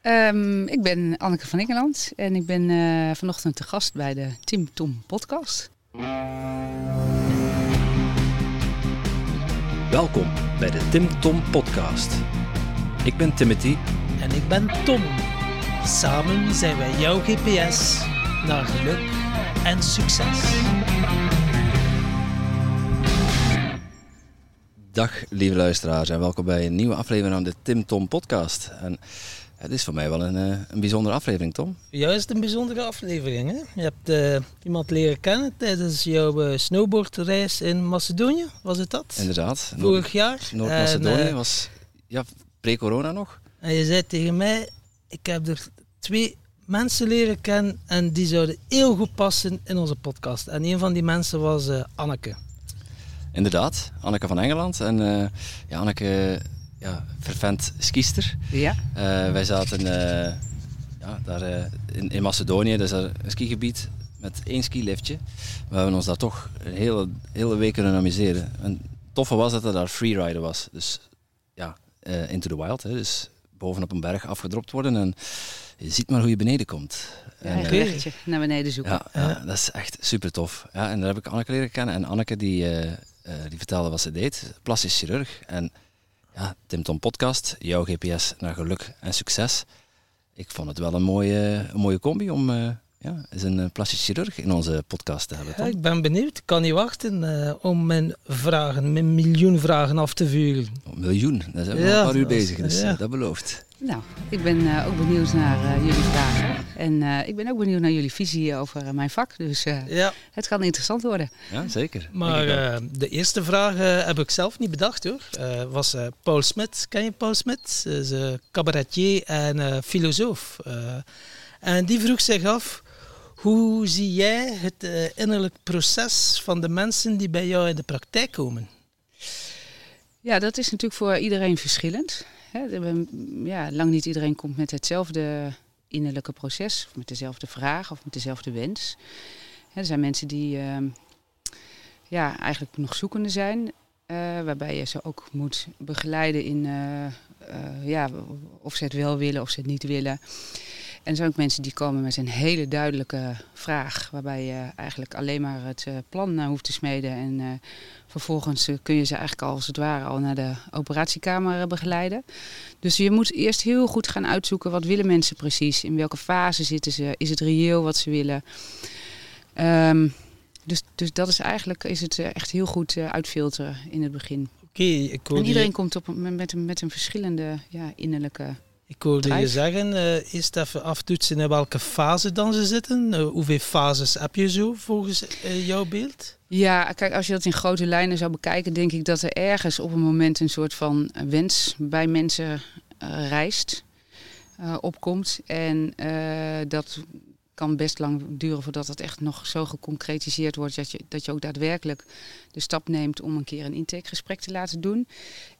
Ehm, ik ben Anneke van Engeland en ik ben uh, vanochtend te gast bij de Tim Tom podcast. Welkom bij de Tim Tom podcast. Ik ben Timothy. En ik ben Tom. Samen zijn wij jouw GPS naar geluk en succes. Dag lieve luisteraars en welkom bij een nieuwe aflevering van de Tim Tom podcast. En het is voor mij wel een, eh, een bijzondere aflevering, Tom. Juist een bijzondere aflevering. Hè? Je hebt uh, iemand leren kennen tijdens jouw uh, snowboardreis in Macedonië, was het dat? Inderdaad. Vorig jaar. Noord-Macedonië was ja, pre-corona nog. En je zei tegen mij, ik heb er twee mensen leren kennen en die zouden heel goed passen in onze podcast. En een van die mensen was Anneke. Inderdaad, Anneke van Engeland. En ja, Anneke ja, vervent skiester. Ja. Uh, wij zaten uh, ja, daar uh, in, in, Macedonië, dat is daar een skigebied met één skiliftje. We hebben ons daar toch een hele, hele week kunnen amuseren. En het toffe was dat er daar freeriden was. Dus ja, into the wild. Hè. Dus bovenop een berg afgedropt worden en je ziet maar hoe je beneden komt. Ja, en, wegje naar beneden zoeken. Ja, ja, dat is echt super tof. Ja, en daar heb ik Anneke leren kennen. En Anneke die, die vertelde wat ze deed, plastisch chirurg. En ja, Tim Tom Podcast, jouw GPS naar geluk en succes. Ik vond het wel een mooie, een mooie combi om uh, ja, eens een eh, plastisch chirurg in onze podcast te hebben. Ja, ik ben benieuwd. Ik kan niet wachten uh, om mijn vragen, mijn miljoen vragen af te vuren. Oh, miljoen? Daar zijn we al een paar uur bezig, dus ja. dat belooft. Nou, ik ben uh, ook benieuwd naar jullie vragen. En ik ben ook benieuwd naar jullie visie over mijn vak. Dus ja. het kan interessant worden. Ja, zeker. Maar de eerste vraag heb ik zelf niet bedacht hoor. was Paul Smit. Ken je Paul Smit? Ze cabaretier en filosoof. en die vroeg zich af hoe zie jij het uh, innerlijk proces van de mensen die bij jou in de praktijk komen? Ja, dat is natuurlijk voor iedereen verschillend. Ja, lang niet iedereen komt met hetzelfde innerlijke proces, of met dezelfde vraag of met dezelfde wens. Er zijn mensen die ehm, ja, eigenlijk nog zoekende zijn, uh, waarbij je ze ook moet begeleiden in uh, ja, of ze het wel willen of ze het niet willen. En er zijn ook mensen die komen met een hele duidelijke vraag, waarbij je eigenlijk alleen maar het uh, plan uh, hoeft te smeden. En uh, vervolgens kun je ze eigenlijk al als het ware al naar de operatiekamer begeleiden. Dus je moet eerst heel goed gaan uitzoeken wat willen mensen precies, in welke fase zitten ze, is het reëel wat ze willen. Um, dus, dus dat is eigenlijk is het echt heel goed uitfilteren in het begin. Oké, ik En iedereen komt op, met, een, met een verschillende ja, innerlijke ik hoorde je zeggen, uh, eerst even aftoetsen in welke fase dan ze zitten. Uh, hoeveel fases heb je zo volgens uh, jouw beeld? Ja, kijk, als je dat in grote lijnen zou bekijken, denk ik dat er ergens op een moment een soort van wens bij mensen reist, opkomt. En dat kan best lang duren voordat het echt nog zo geconcretiseerd wordt dat je, dat je ook daadwerkelijk de stap neemt om een keer een intakegesprek te laten doen.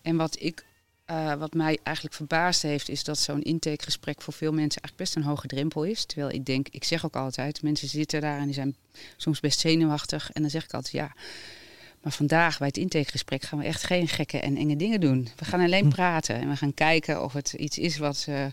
En wat ik uh, wat mij eigenlijk verbaasd heeft, is dat zo'n intakegesprek voor veel mensen eigenlijk best een hoge drempel is. Terwijl ik denk, ik zeg ook altijd, mensen zitten daar en die zijn soms best zenuwachtig. En dan zeg ik altijd, ja, maar vandaag bij het intakegesprek gaan we echt geen gekke en enge dingen doen. We gaan alleen hm. praten en we gaan kijken of het iets is wat uh,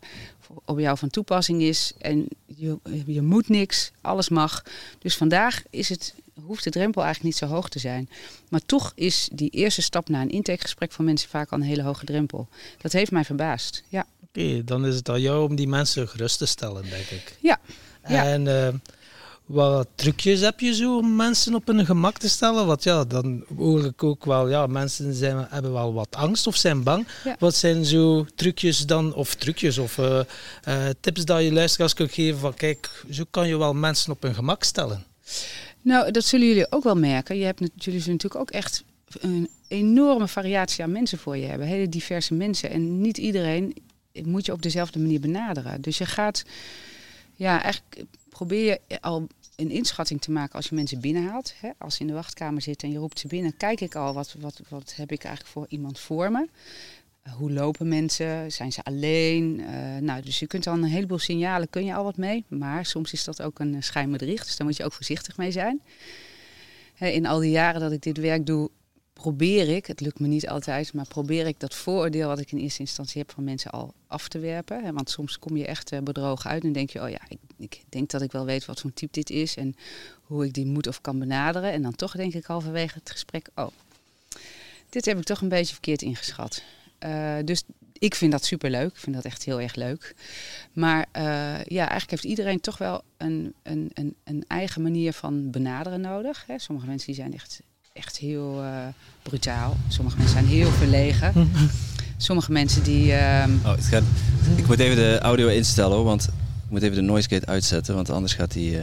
op jou van toepassing is. En je, je moet niks, alles mag. Dus vandaag is het hoeft de drempel eigenlijk niet zo hoog te zijn. Maar toch is die eerste stap naar een intakegesprek voor mensen vaak al een hele hoge drempel. Dat heeft mij verbaasd. Ja. Oké, dan is het aan jou om die mensen gerust te stellen, denk ik. Ja. En uh, wat trucjes heb je zo om mensen op hun gemak te stellen? Want ja, dan hoor ik ook wel, ja, mensen zijn, hebben wel wat angst of zijn bang. Wat zijn zo trucjes dan, of trucjes of uh, uh, tips dat je luisteraars kunt geven van kijk, zo kan je wel mensen op hun gemak stellen? Nou, dat zullen jullie ook wel merken. Je hebt jullie natuurlijk ook echt een enorme variatie aan mensen voor je hebben. Hele diverse mensen. En niet iedereen moet je op dezelfde manier benaderen. Dus je gaat, ja, eigenlijk probeer je al een inschatting te maken als je mensen binnenhaalt. Hè? Als ze in de wachtkamer zitten en je roept ze binnen, kijk ik al wat, wat, wat heb ik eigenlijk voor iemand voor me hoe lopen mensen? Zijn ze alleen? Uh, nou, dus je kunt dan een heleboel signalen, kun je al wat mee. Maar soms is dat ook een schijnbedriegt, dus daar moet je ook voorzichtig mee zijn. in al die jaren dat ik dit werk doe, probeer ik, het lukt me niet altijd, maar probeer ik dat vooroordeel wat ik in eerste instantie heb van mensen al af te werpen. Want soms kom je echt eh, bedrogen uit en denk je, oh ja, ik, ik denk dat ik wel weet wat voor type dit is en hoe ik die moet of kan benaderen. En dan toch denk ik halverwege het gesprek, oh, dit heb ik toch een beetje verkeerd ingeschat. Uh, dus ik vind dat super leuk. Ik vind dat echt heel erg leuk. Maar uh, ja, eigenlijk heeft iedereen toch wel een, een, een, een eigen manier van benaderen nodig. Hè. Sommige mensen die zijn echt, echt heel uh, brutaal. Sommige mensen zijn heel verlegen. Sommige mensen die. Uh... Oh, het gaat... Ik moet even de audio instellen, want ik moet even de noise gate uitzetten, want anders gaat die.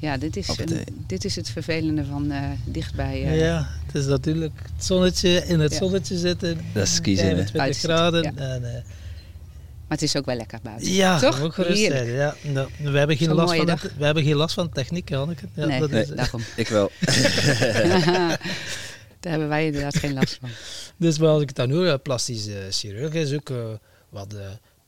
Ja, dit is, een, dit is het vervelende van uh, dichtbij. Uh, ja, het is natuurlijk het zonnetje in het ja. zonnetje zitten. Dat is kiezen. 20 graden. Ja. En, uh, maar het is ook wel lekker buiten. Ja, toch? Ook gerust zijn. Ja, nou, we, hebben geen last van de, we hebben geen last van de techniek, Hanneke. Ja, nee, dat nee, is, daarom. Ik wel. Daar hebben wij inderdaad geen last van. Dus maar als ik het dan hoor, plastisch chirurg is ook wat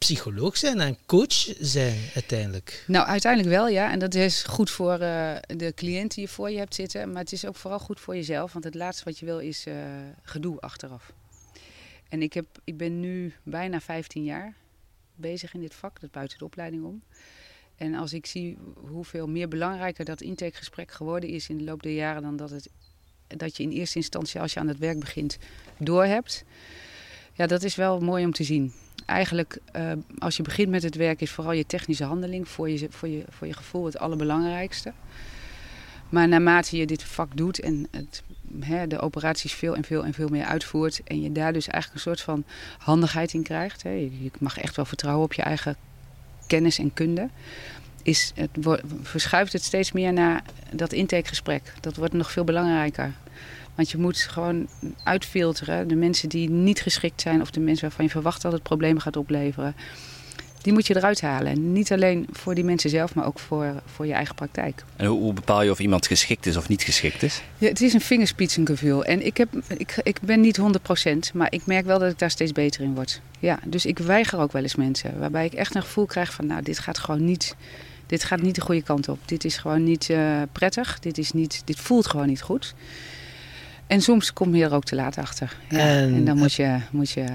psycholoog zijn en coach zijn uiteindelijk? Nou, uiteindelijk wel, ja. En dat is goed voor uh, de cliënt die je voor je hebt zitten. Maar het is ook vooral goed voor jezelf. Want het laatste wat je wil is uh, gedoe achteraf. En ik, heb, ik ben nu bijna 15 jaar bezig in dit vak. Dat buiten de opleiding om. En als ik zie hoeveel meer belangrijker dat intakegesprek geworden is in de loop der jaren dan dat, het, dat je in eerste instantie als je aan het werk begint doorhebt. Ja, dat is wel mooi om te zien eigenlijk, uh, als je begint met het werk, is vooral je technische handeling voor je, voor je, voor je gevoel het allerbelangrijkste. Maar naarmate je dit vak doet en het, hè, de operaties veel en veel en veel meer uitvoert, en je daar dus eigenlijk een soort van handigheid in krijgt, hè, je mag echt wel vertrouwen op je eigen kennis en kunde, is het, verschuift het steeds meer naar dat intakegesprek. Dat wordt nog veel belangrijker. Want je moet gewoon uitfilteren. De mensen die niet geschikt zijn of de mensen waarvan je verwacht dat het problemen gaat opleveren. Die moet je eruit halen. niet alleen voor die mensen zelf, maar ook voor, voor je eigen praktijk. En hoe, hoe bepaal je of iemand geschikt is of niet geschikt is? Ja, het is een vingerspitsengevoel. En ik, heb, ik, ik ben niet 100%, maar ik merk wel dat ik daar steeds beter in word. Ja, dus ik weiger ook wel eens mensen. Waarbij ik echt een gevoel krijg van, nou, dit gaat gewoon niet, dit gaat niet de goede kant op. Dit is gewoon niet uh, prettig. Dit, is niet, dit voelt gewoon niet goed. En soms kom je er ook te laat achter. Ja, en, en, dan moet je, moet je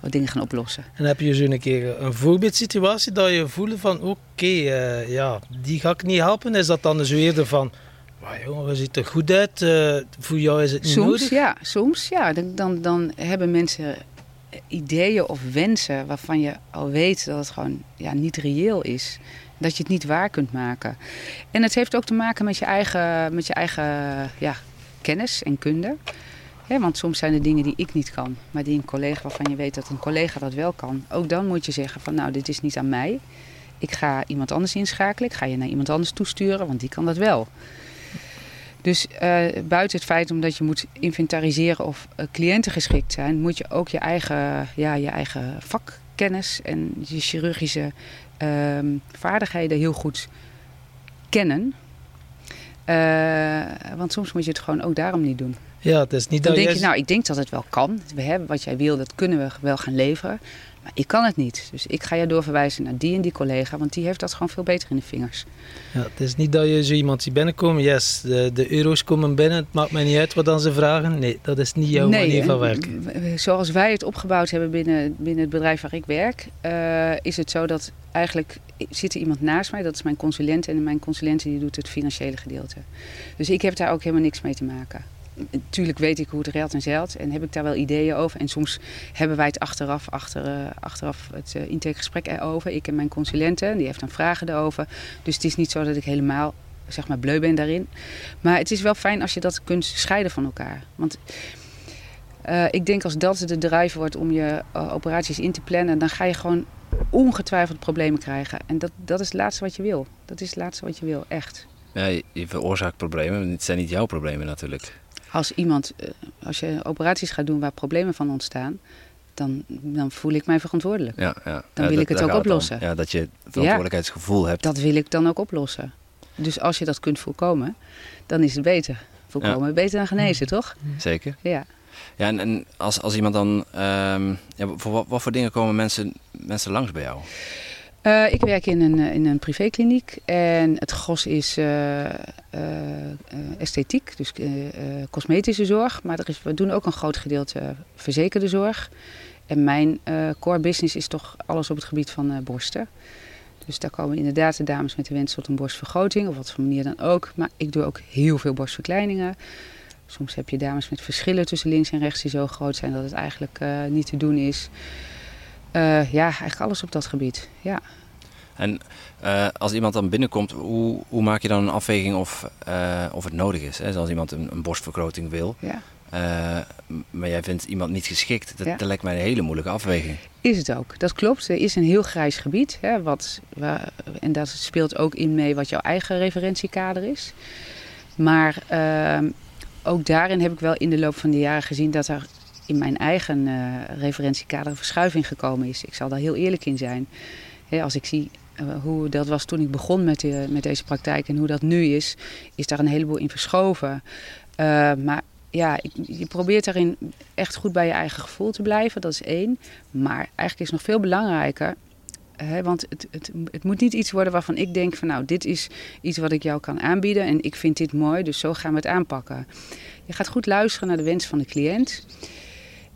wat dingen gaan oplossen. En heb je zo een keer een voorbeeldsituatie dat je voelde van oké, okay, uh, ja, die ga ik niet helpen? Is dat dan zo eerder van, wow, jongen, we ziet er goed uit, uh, voor jou is het niet soms, nodig? Ja, soms ja. Dan, dan, dan hebben mensen ideeën of wensen waarvan je al weet dat het gewoon ja, niet reëel is. Dat je het niet waar kunt maken. En het heeft ook te maken met je eigen, met je eigen ja, kennis en kunde. want soms zijn er dingen die ik niet kan, maar die een collega waarvan je weet dat een collega dat wel kan. Ook dan moet je zeggen van nou, dit is niet aan mij. Ik ga iemand anders inschakelen. Ik ga je naar iemand anders toesturen, want die kan dat wel. Dus uh, buiten het feit omdat je moet inventariseren of uh, cliënten geschikt zijn, moet je ook je eigen, ja, je eigen vakkennis en je chirurgische uh, vaardigheden heel goed kennen. Uh, want soms moet je het gewoon ook daarom niet doen. Ja, het is niet Dan dat denk je, nou, ik denk dat het wel kan. We hebben wat jij wil, dat kunnen we wel gaan leveren. Maar ik kan het niet. Dus ik ga je doorverwijzen naar die en die collega, want die heeft dat gewoon veel beter in de vingers. Ja, het is niet dat je zo iemand ziet binnenkomen. Yes, de, de euro's komen binnen. Het maakt mij niet uit wat dan ze vragen. Nee, dat is niet jouw nee, manier van werken. Zoals wij het opgebouwd hebben binnen, binnen het bedrijf waar ik werk, uh, is het zo dat eigenlijk zit er iemand naast mij. Dat is mijn consulent. En mijn consulent die doet het financiële gedeelte. Dus ik heb daar ook helemaal niks mee te maken natuurlijk weet ik hoe het reilt en zeilt en heb ik daar wel ideeën over. En soms hebben wij het achteraf, achter, uh, achteraf het uh, intakegesprek erover. Ik en mijn consulenten, die heeft dan vragen erover. Dus het is niet zo dat ik helemaal zeg maar bleu ben daarin. Maar het is wel fijn als je dat kunt scheiden van elkaar. Want uh, ik denk als dat de drive wordt om je operaties in te plannen, dan ga je gewoon ongetwijfeld problemen krijgen. En dat, dat is het laatste wat je wil. Dat is het laatste wat je wil, echt. Ja, je veroorzaakt problemen, het zijn niet jouw problemen natuurlijk als iemand, eh, als je operaties gaat doen waar problemen van ontstaan, dan, dan voel ik mij verantwoordelijk. Ja, ja. Dan wil ik het ook oplossen. ja, dat je verantwoordelijkheidsgevoel hebt. Dat wil ik dan ook oplossen. Dus als je dat kunt voorkomen, dan is het beter. Voorkomen beter dan genezen, toch? Zeker. Ja. Ja, en, en als, als iemand dan... Um, ja, voor wat, wat, voor dingen komen mensen, mensen langs bij jou? Uh, ik werk in een, in een privékliniek en het gros is uh, esthetiek, dus cosmetische zorg. Maar er is, we doen ook een groot gedeelte verzekerde zorg. En mijn core business is toch alles op het gebied van borsten. Dus daar komen inderdaad de dames met de wens tot een borstvergroting, of wat voor manier dan ook. Maar ik doe ook heel veel borstverkleiningen. Soms heb je dames met verschillen tussen links en rechts die zo groot zijn dat het eigenlijk niet te doen is. Uh, ja, eigenlijk alles op dat gebied. Ja. En uh, als iemand dan binnenkomt, hoe, hoe, maak je dan een afweging of, uh, of het nodig is? Hè? Als iemand een, een borstvergroting wil, ja. maar jij vindt iemand niet geschikt, dat, ja. dat, lijkt mij een hele moeilijke afweging. Is het ook, dat klopt. Er is een heel grijs gebied. Hè, wat, waar, en dat speelt ook in mee wat jouw eigen referentiekader is. Maar ehm, ook daarin heb ik wel in de loop van de jaren gezien dat er in mijn eigen uh, referentiekader verschuiving gekomen is. Ik zal daar heel eerlijk in zijn. als ik zie uh, hoe dat was toen ik begon met, de, met deze praktijk en hoe dat nu is, is daar een heleboel in verschoven. Maar ja, je probeert daarin echt goed bij je eigen gevoel te blijven, dat is één. Maar eigenlijk is nog veel belangrijker, want het, het, het, moet niet iets worden waarvan ik denk van nou, dit is iets wat ik jou kan aanbieden en ik vind dit mooi, dus zo gaan we het aanpakken. Je gaat goed luisteren naar de wens van de cliënt.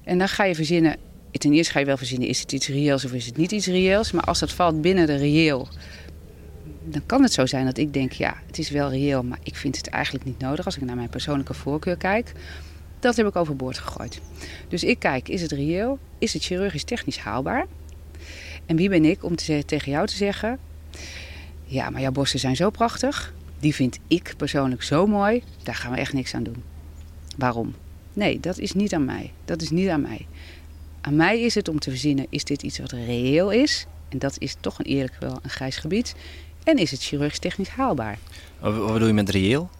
En dan ga je verzinnen, ten eerste ga je wel verzinnen, is het iets reëels of is het niet iets reëels. Maar als dat valt binnen de reëel, dan kan het zo zijn dat ik denk, ja, het is wel reëel, maar ik vind het eigenlijk niet nodig als ik naar mijn persoonlijke voorkeur kijk. Dat heb ik overboord gegooid. Dus ik kijk, is het reëel? Is het chirurgisch technisch haalbaar? En wie ben ik om te, tegen jou te zeggen, ja, maar jouw borsten zijn zo prachtig. Die vind ik persoonlijk zo mooi, daar gaan we echt niks aan doen. Waarom? Nee, dat is niet aan mij. Dat is niet aan mij. Aan mij is het om te verzinnen, is dit iets wat reëel is? En dat is toch een eerlijk wel een grijs gebied. En is het chirurgisch technisch haalbaar? Wat bedoel je met reëel?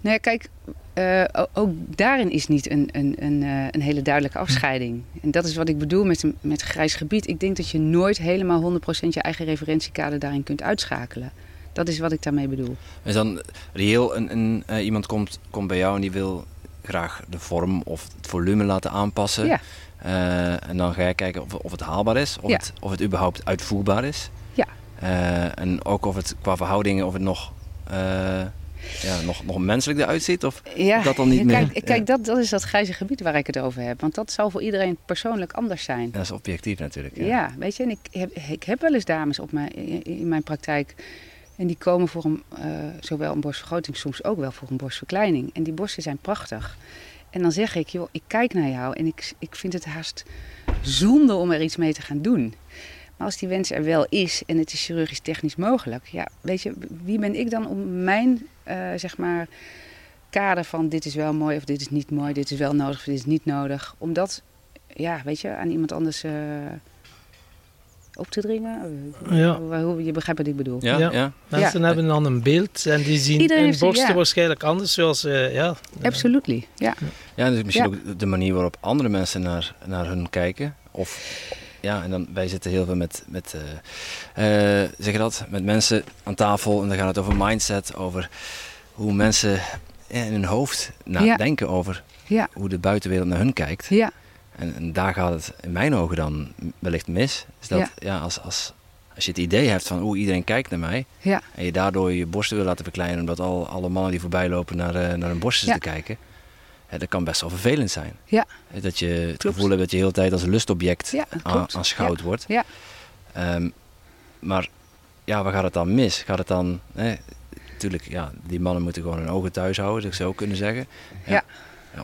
Nou kijk, uh, ook daarin is niet een, een, een, uh, een, hele duidelijke afscheiding. En dat is wat ik bedoel met, met grijs gebied. Ik denk dat je nooit helemaal 100% je eigen referentiekader daarin kunt uitschakelen. Dat is wat ik daarmee bedoel. Is dan reëel, een, een, uh, iemand komt, komt bij jou en die wil graag de vorm of het volume laten aanpassen. Ja. Uh, en dan ga je kijken of, of het haalbaar is, of, ja. het, of het überhaupt uitvoerbaar is. Ja. Uh, en ook of het qua verhoudingen, of het nog, uh, ja, nog, nog menselijk eruit ziet, of ja. dat dan niet kijk, meer. Kijk, dat, dat is dat grijze gebied waar ik het over heb. Want dat zal voor iedereen persoonlijk anders zijn. Dat is objectief natuurlijk. Ja, weet je, en ik heb, ik heb wel eens dames op mijn, in mijn praktijk en die komen voor een, uh, zowel een borstvergroting, soms ook wel voor een borstverkleining. En die borsten zijn prachtig. En dan zeg ik, joh, ik kijk naar jou en ik, ik vind het haast zonde om er iets mee te gaan doen. Maar als die wens er wel is en het is chirurgisch technisch mogelijk, ja, weet je, wie ben ik dan om mijn, uh, zeg maar, kader van dit is wel mooi of dit is niet mooi, dit is wel nodig of dit is niet nodig, om dat, ja, weet je, aan iemand anders uh, op te dringen. Ja. Je begrijpt wat ik bedoel. Ja, ja. Mensen hebben dan een beeld en die zien Iedereen hun borsten waarschijnlijk anders. Zoals, uh, ja. Absolutely, ja. Ja, dus misschien ook de manier waarop andere mensen naar, naar hun kijken. Of, ja, en dan, wij zitten heel veel met, met, uh, uh, zeg je dat, met mensen aan tafel en dan gaat het over mindset, over hoe mensen in hun hoofd nadenken over hoe de buitenwereld naar hun kijkt. Ja. En, en, daar gaat het in mijn ogen dan wellicht mis. Is dat ja. als, als, als je het idee hebt van hoe iedereen kijkt naar mij. Ja. En je daardoor je borsten wil laten verkleinen. Omdat al, alle mannen die voorbij lopen naar, uh, naar hun borsten ja. te kijken. Ja, dat kan best wel vervelend zijn. Ja. Dat je het Klopt. gevoel hebt dat je de hele tijd als lustobject aan, aanschouwd wordt. Ja. Um, maar ja, waar gaat het dan mis? Gaat het dan... natuurlijk, ja, die mannen moeten gewoon hun ogen thuis houden, zou ik zo kunnen zeggen. Ja.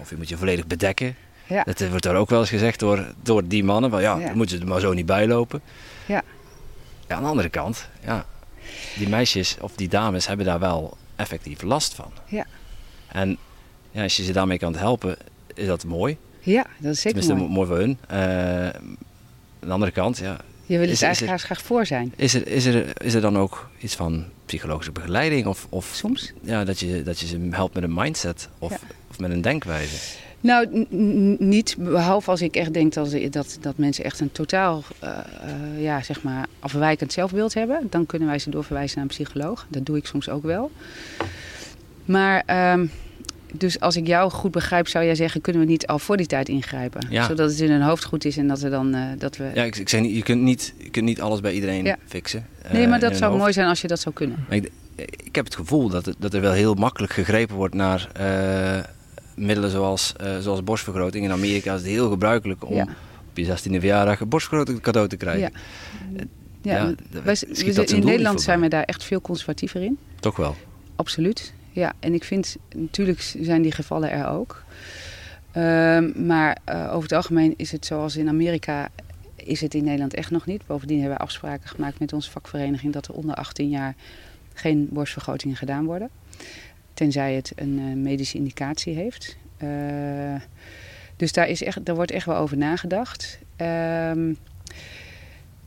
Of je moet je volledig bedekken. Ja. Dat wordt daar ook wel eens gezegd door, door die mannen. Van, ja, dan moeten ze er maar zo niet bij lopen. Ja. ja. Aan de andere kant, ja, die meisjes of die dames hebben daar wel effectief last van. Ja. En ja, als je ze daarmee kan helpen, is dat mooi. Ja, dat is zeker Tenminste, mooi. mooi voor hun. Uh, aan de andere kant, ja. Je wil er eigenlijk er, graag voor zijn. Is er, is, er, is er dan ook iets van psychologische begeleiding? Of, of Soms. Ja, dat je, dat je ze helpt met een mindset of, ja. of met een denkwijze. Nou, niet. Behalve als ik echt denk dat, dat, dat mensen echt een totaal uh, uh, ja, zeg maar afwijkend zelfbeeld hebben. Dan kunnen wij ze doorverwijzen naar een psycholoog. Dat doe ik soms ook wel. Maar um, dus als ik jou goed begrijp, zou jij zeggen: kunnen we niet al voor die tijd ingrijpen? Ja. Zodat het in hun hoofd goed is en dat we dan. eh, dat we... Ja, ik, ik zeg niet, je kunt niet, je kunt niet alles bij iedereen Ja. fixen. nee, eh, maar dat zou hoofd. mooi zijn als je dat zou kunnen. Maar ik, ik heb het gevoel dat, het, dat er wel heel makkelijk gegrepen wordt naar eh, middelen zoals, eh, zoals borstvergroting. In Amerika is het heel gebruikelijk om Ja. op je 16e verjaardag een borstvergroting cadeau te krijgen. Ja. Ja, Ja, wij- we in Nederland zijn we daar echt veel conservatiever in. Toch wel. Absoluut. Ja, en ik vind, natuurlijk zijn die gevallen er ook. Ehm, maar eh, over het algemeen is het zoals in Amerika, is het in Nederland echt nog niet. Bovendien hebben we afspraken gemaakt met onze vakvereniging dat er onder 18 jaar geen borstvergrotingen gedaan worden. Tenzij het een eh, medische indicatie heeft. Eh, dus daar, is echt, daar wordt echt wel over nagedacht. Ehm,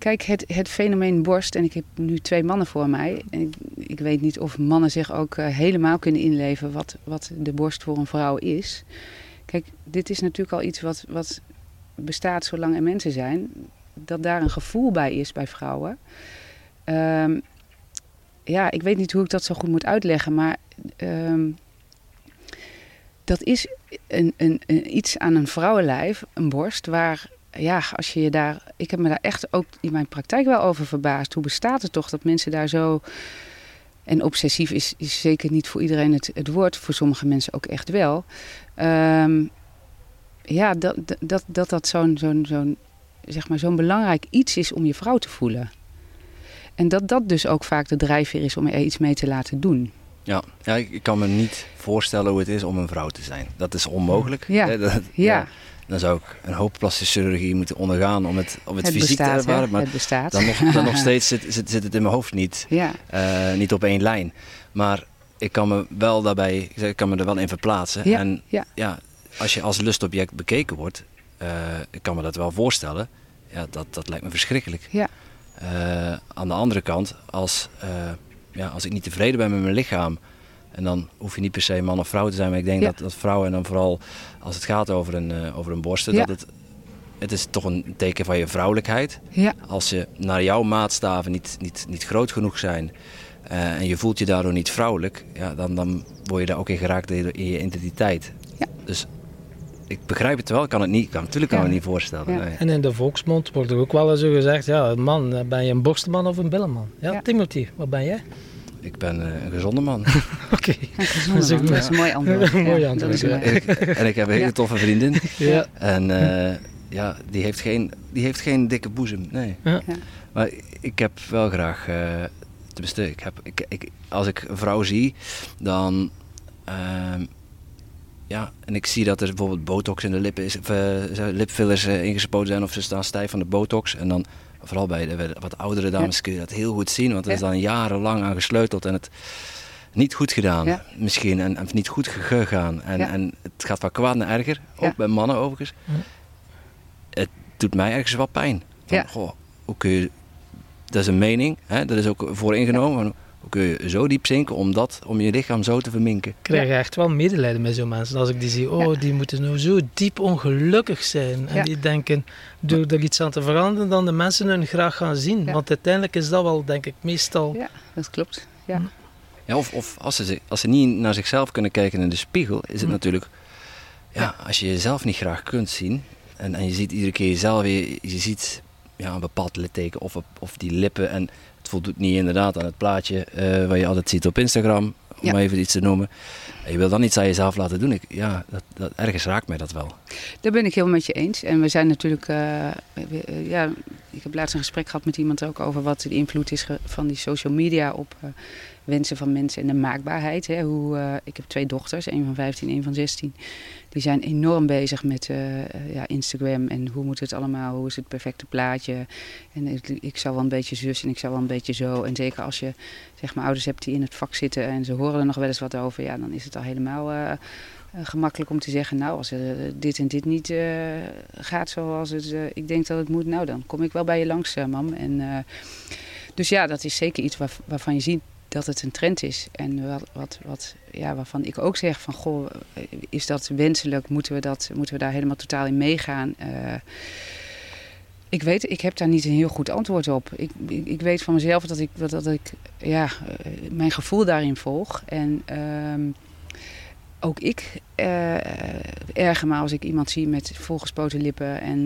Kijk, het, het fenomeen borst, en ik heb nu twee mannen voor mij. En ik, ik weet niet of mannen zich ook eh, helemaal kunnen inleven wat, wat de borst voor een vrouw is. Kijk, dit is natuurlijk al iets wat, wat bestaat zolang er mensen zijn. Dat daar een gevoel bij is bij vrouwen. Ehm, ja, ik weet niet hoe ik dat zo goed moet uitleggen, maar ehm, dat is een, een, een, iets aan een vrouwenlijf, een borst, waar ja, als je je daar. Ik heb me daar echt ook in mijn praktijk wel over verbaasd. Hoe bestaat het toch dat mensen daar zo. En obsessief is, is zeker niet voor iedereen het, het woord, voor sommige mensen ook echt wel. Ehm, ja, dat dat, dat, dat, zo'n zo'n zo'n zeg maar, zo'n belangrijk iets is om je vrouw te voelen. En dat dat dus ook vaak de drijfveer is om er iets mee te laten doen. Ja, ja ik, kan me niet voorstellen hoe het is om een vrouw te zijn. Dat is onmogelijk. Ja. Hè, dat- Ja, Dan zou ik een hoop plastische chirurgie moeten ondergaan om het, om het, het, fysiek te bestaat, ervaren. Maar het bestaat. dan nog, dan nog steeds zit, zit, zit het in mijn hoofd niet, Ja, eh, niet op één lijn. Maar ik kan me wel daarbij, ik kan me er wel in verplaatsen. Ja, En ja. ja, als je als lustobject bekeken wordt, eh, ik kan me dat wel voorstellen. Ja, dat, dat lijkt me verschrikkelijk. Ja. Eh, aan de andere kant, als, eh, ja, als ik niet tevreden ben met mijn lichaam, en dan hoef je niet per se man of vrouw te zijn, maar ik denk Ja. dat, dat vrouwen, en dan vooral als het gaat over een, eh, over een borsten, Ja. dat het, het is toch een teken van je vrouwelijkheid. ja, Als je naar jouw maatstaven niet, niet, niet groot genoeg zijn en je voelt je daardoor niet vrouwelijk, ja, dan, dan word je daar ook in geraakt in in je identiteit. Ja. Dus ik begrijp het wel, ik kan het niet, kan, natuurlijk kan ik Ja. me niet voorstellen. Ja. nee. En in de volksmond wordt er ook wel eens zo gezegd, ja, man, ben je een borstenman of een billenman? Ja, Ja. Timothy, wat ben jij? Ik ben eh, een gezonde man. Oké. Dat is een mooi antwoord. Mooi antwoord, en, ik, en ik heb een hele Ja. toffe vriendin. Ja. En eh, ja, die heeft, geen, die heeft geen dikke boezem, nee. Ja. Ja. Maar ik heb wel graag, eh tenminste, ik heb, ik, ik, als ik een vrouw zie, dan, ehm, ja, en ik zie dat er bijvoorbeeld botox in de lippen is, of eh, lipfillers eh, ingespoten zijn of ze staan stijf van de botox. En dan, vooral bij de, wat oudere dames kun je dat heel goed zien, want er is dan jarenlang aan gesleuteld en het niet goed gedaan Ja. misschien en, en niet goed gegaan. En, en het gaat van kwaad naar erger, ook bij mannen overigens. Het doet mij ergens wel pijn. Van, goh, hoe kun je, dat is een mening, hè, dat is ook vooringenomen. Kun je zo diep zinken om, dat, om je lichaam zo te verminken? Ik krijg echt wel medelijden met zo'n mensen. Als ik die zie, oh, die moeten nou zo diep ongelukkig zijn. En Ja. die denken, door er iets aan te veranderen, dan de mensen hun graag gaan zien. Ja. Want uiteindelijk is dat wel, denk ik, meestal... Ja, dat klopt. Ja. Ja, of of als, ze, als ze niet naar zichzelf kunnen kijken in de spiegel, is het Hm. natuurlijk, ja, als je jezelf niet graag kunt zien en, en je ziet iedere keer jezelf weer, je ziet ja, een bepaald litteken of, of die lippen en het voldoet niet inderdaad aan het plaatje eh, wat je altijd ziet op Instagram, om Ja. even iets te noemen. En je wil dan iets aan jezelf laten doen. Ik, ja, dat, dat, ergens raakt mij dat wel. Daar ben ik helemaal met je eens. En we zijn natuurlijk, eh, we- ja, ik heb laatst een gesprek gehad met iemand ook over wat de invloed is van die social media op eh, wensen van mensen en de maakbaarheid. Hè. Hoe, ik heb twee dochters, een van 15, een van 16. Die zijn enorm bezig met eh, eh, ja, Instagram en hoe moet het allemaal, hoe is het perfecte plaatje. En ik, ik zou wel een beetje zus en ik zou wel een beetje zo. En zeker als je zeg maar ouders hebt die in het vak zitten en ze horen er nog wel eens wat over, ja, dan is het al helemaal eh, gemakkelijk om te zeggen, nou, als dit en dit niet gaat zoals het, ik denk dat het moet, nou, dan kom ik wel bij je langs, mam. En, dus ja, dat is zeker iets waar, waarvan je ziet dat het een trend is. En wat, wat, wat, ja, waarvan ik ook zeg van, goh, eh, is dat wenselijk? Moeten we, dat, moeten we daar helemaal totaal in meegaan? Eh, ik weet, ik heb daar niet een heel goed antwoord op. Ik, ik, weet van mezelf dat ik, dat, dat ik ja, eh, mijn gevoel daarin volg. En ehm, ook ik uh, erger me als ik iemand zie met volgespoten lippen. En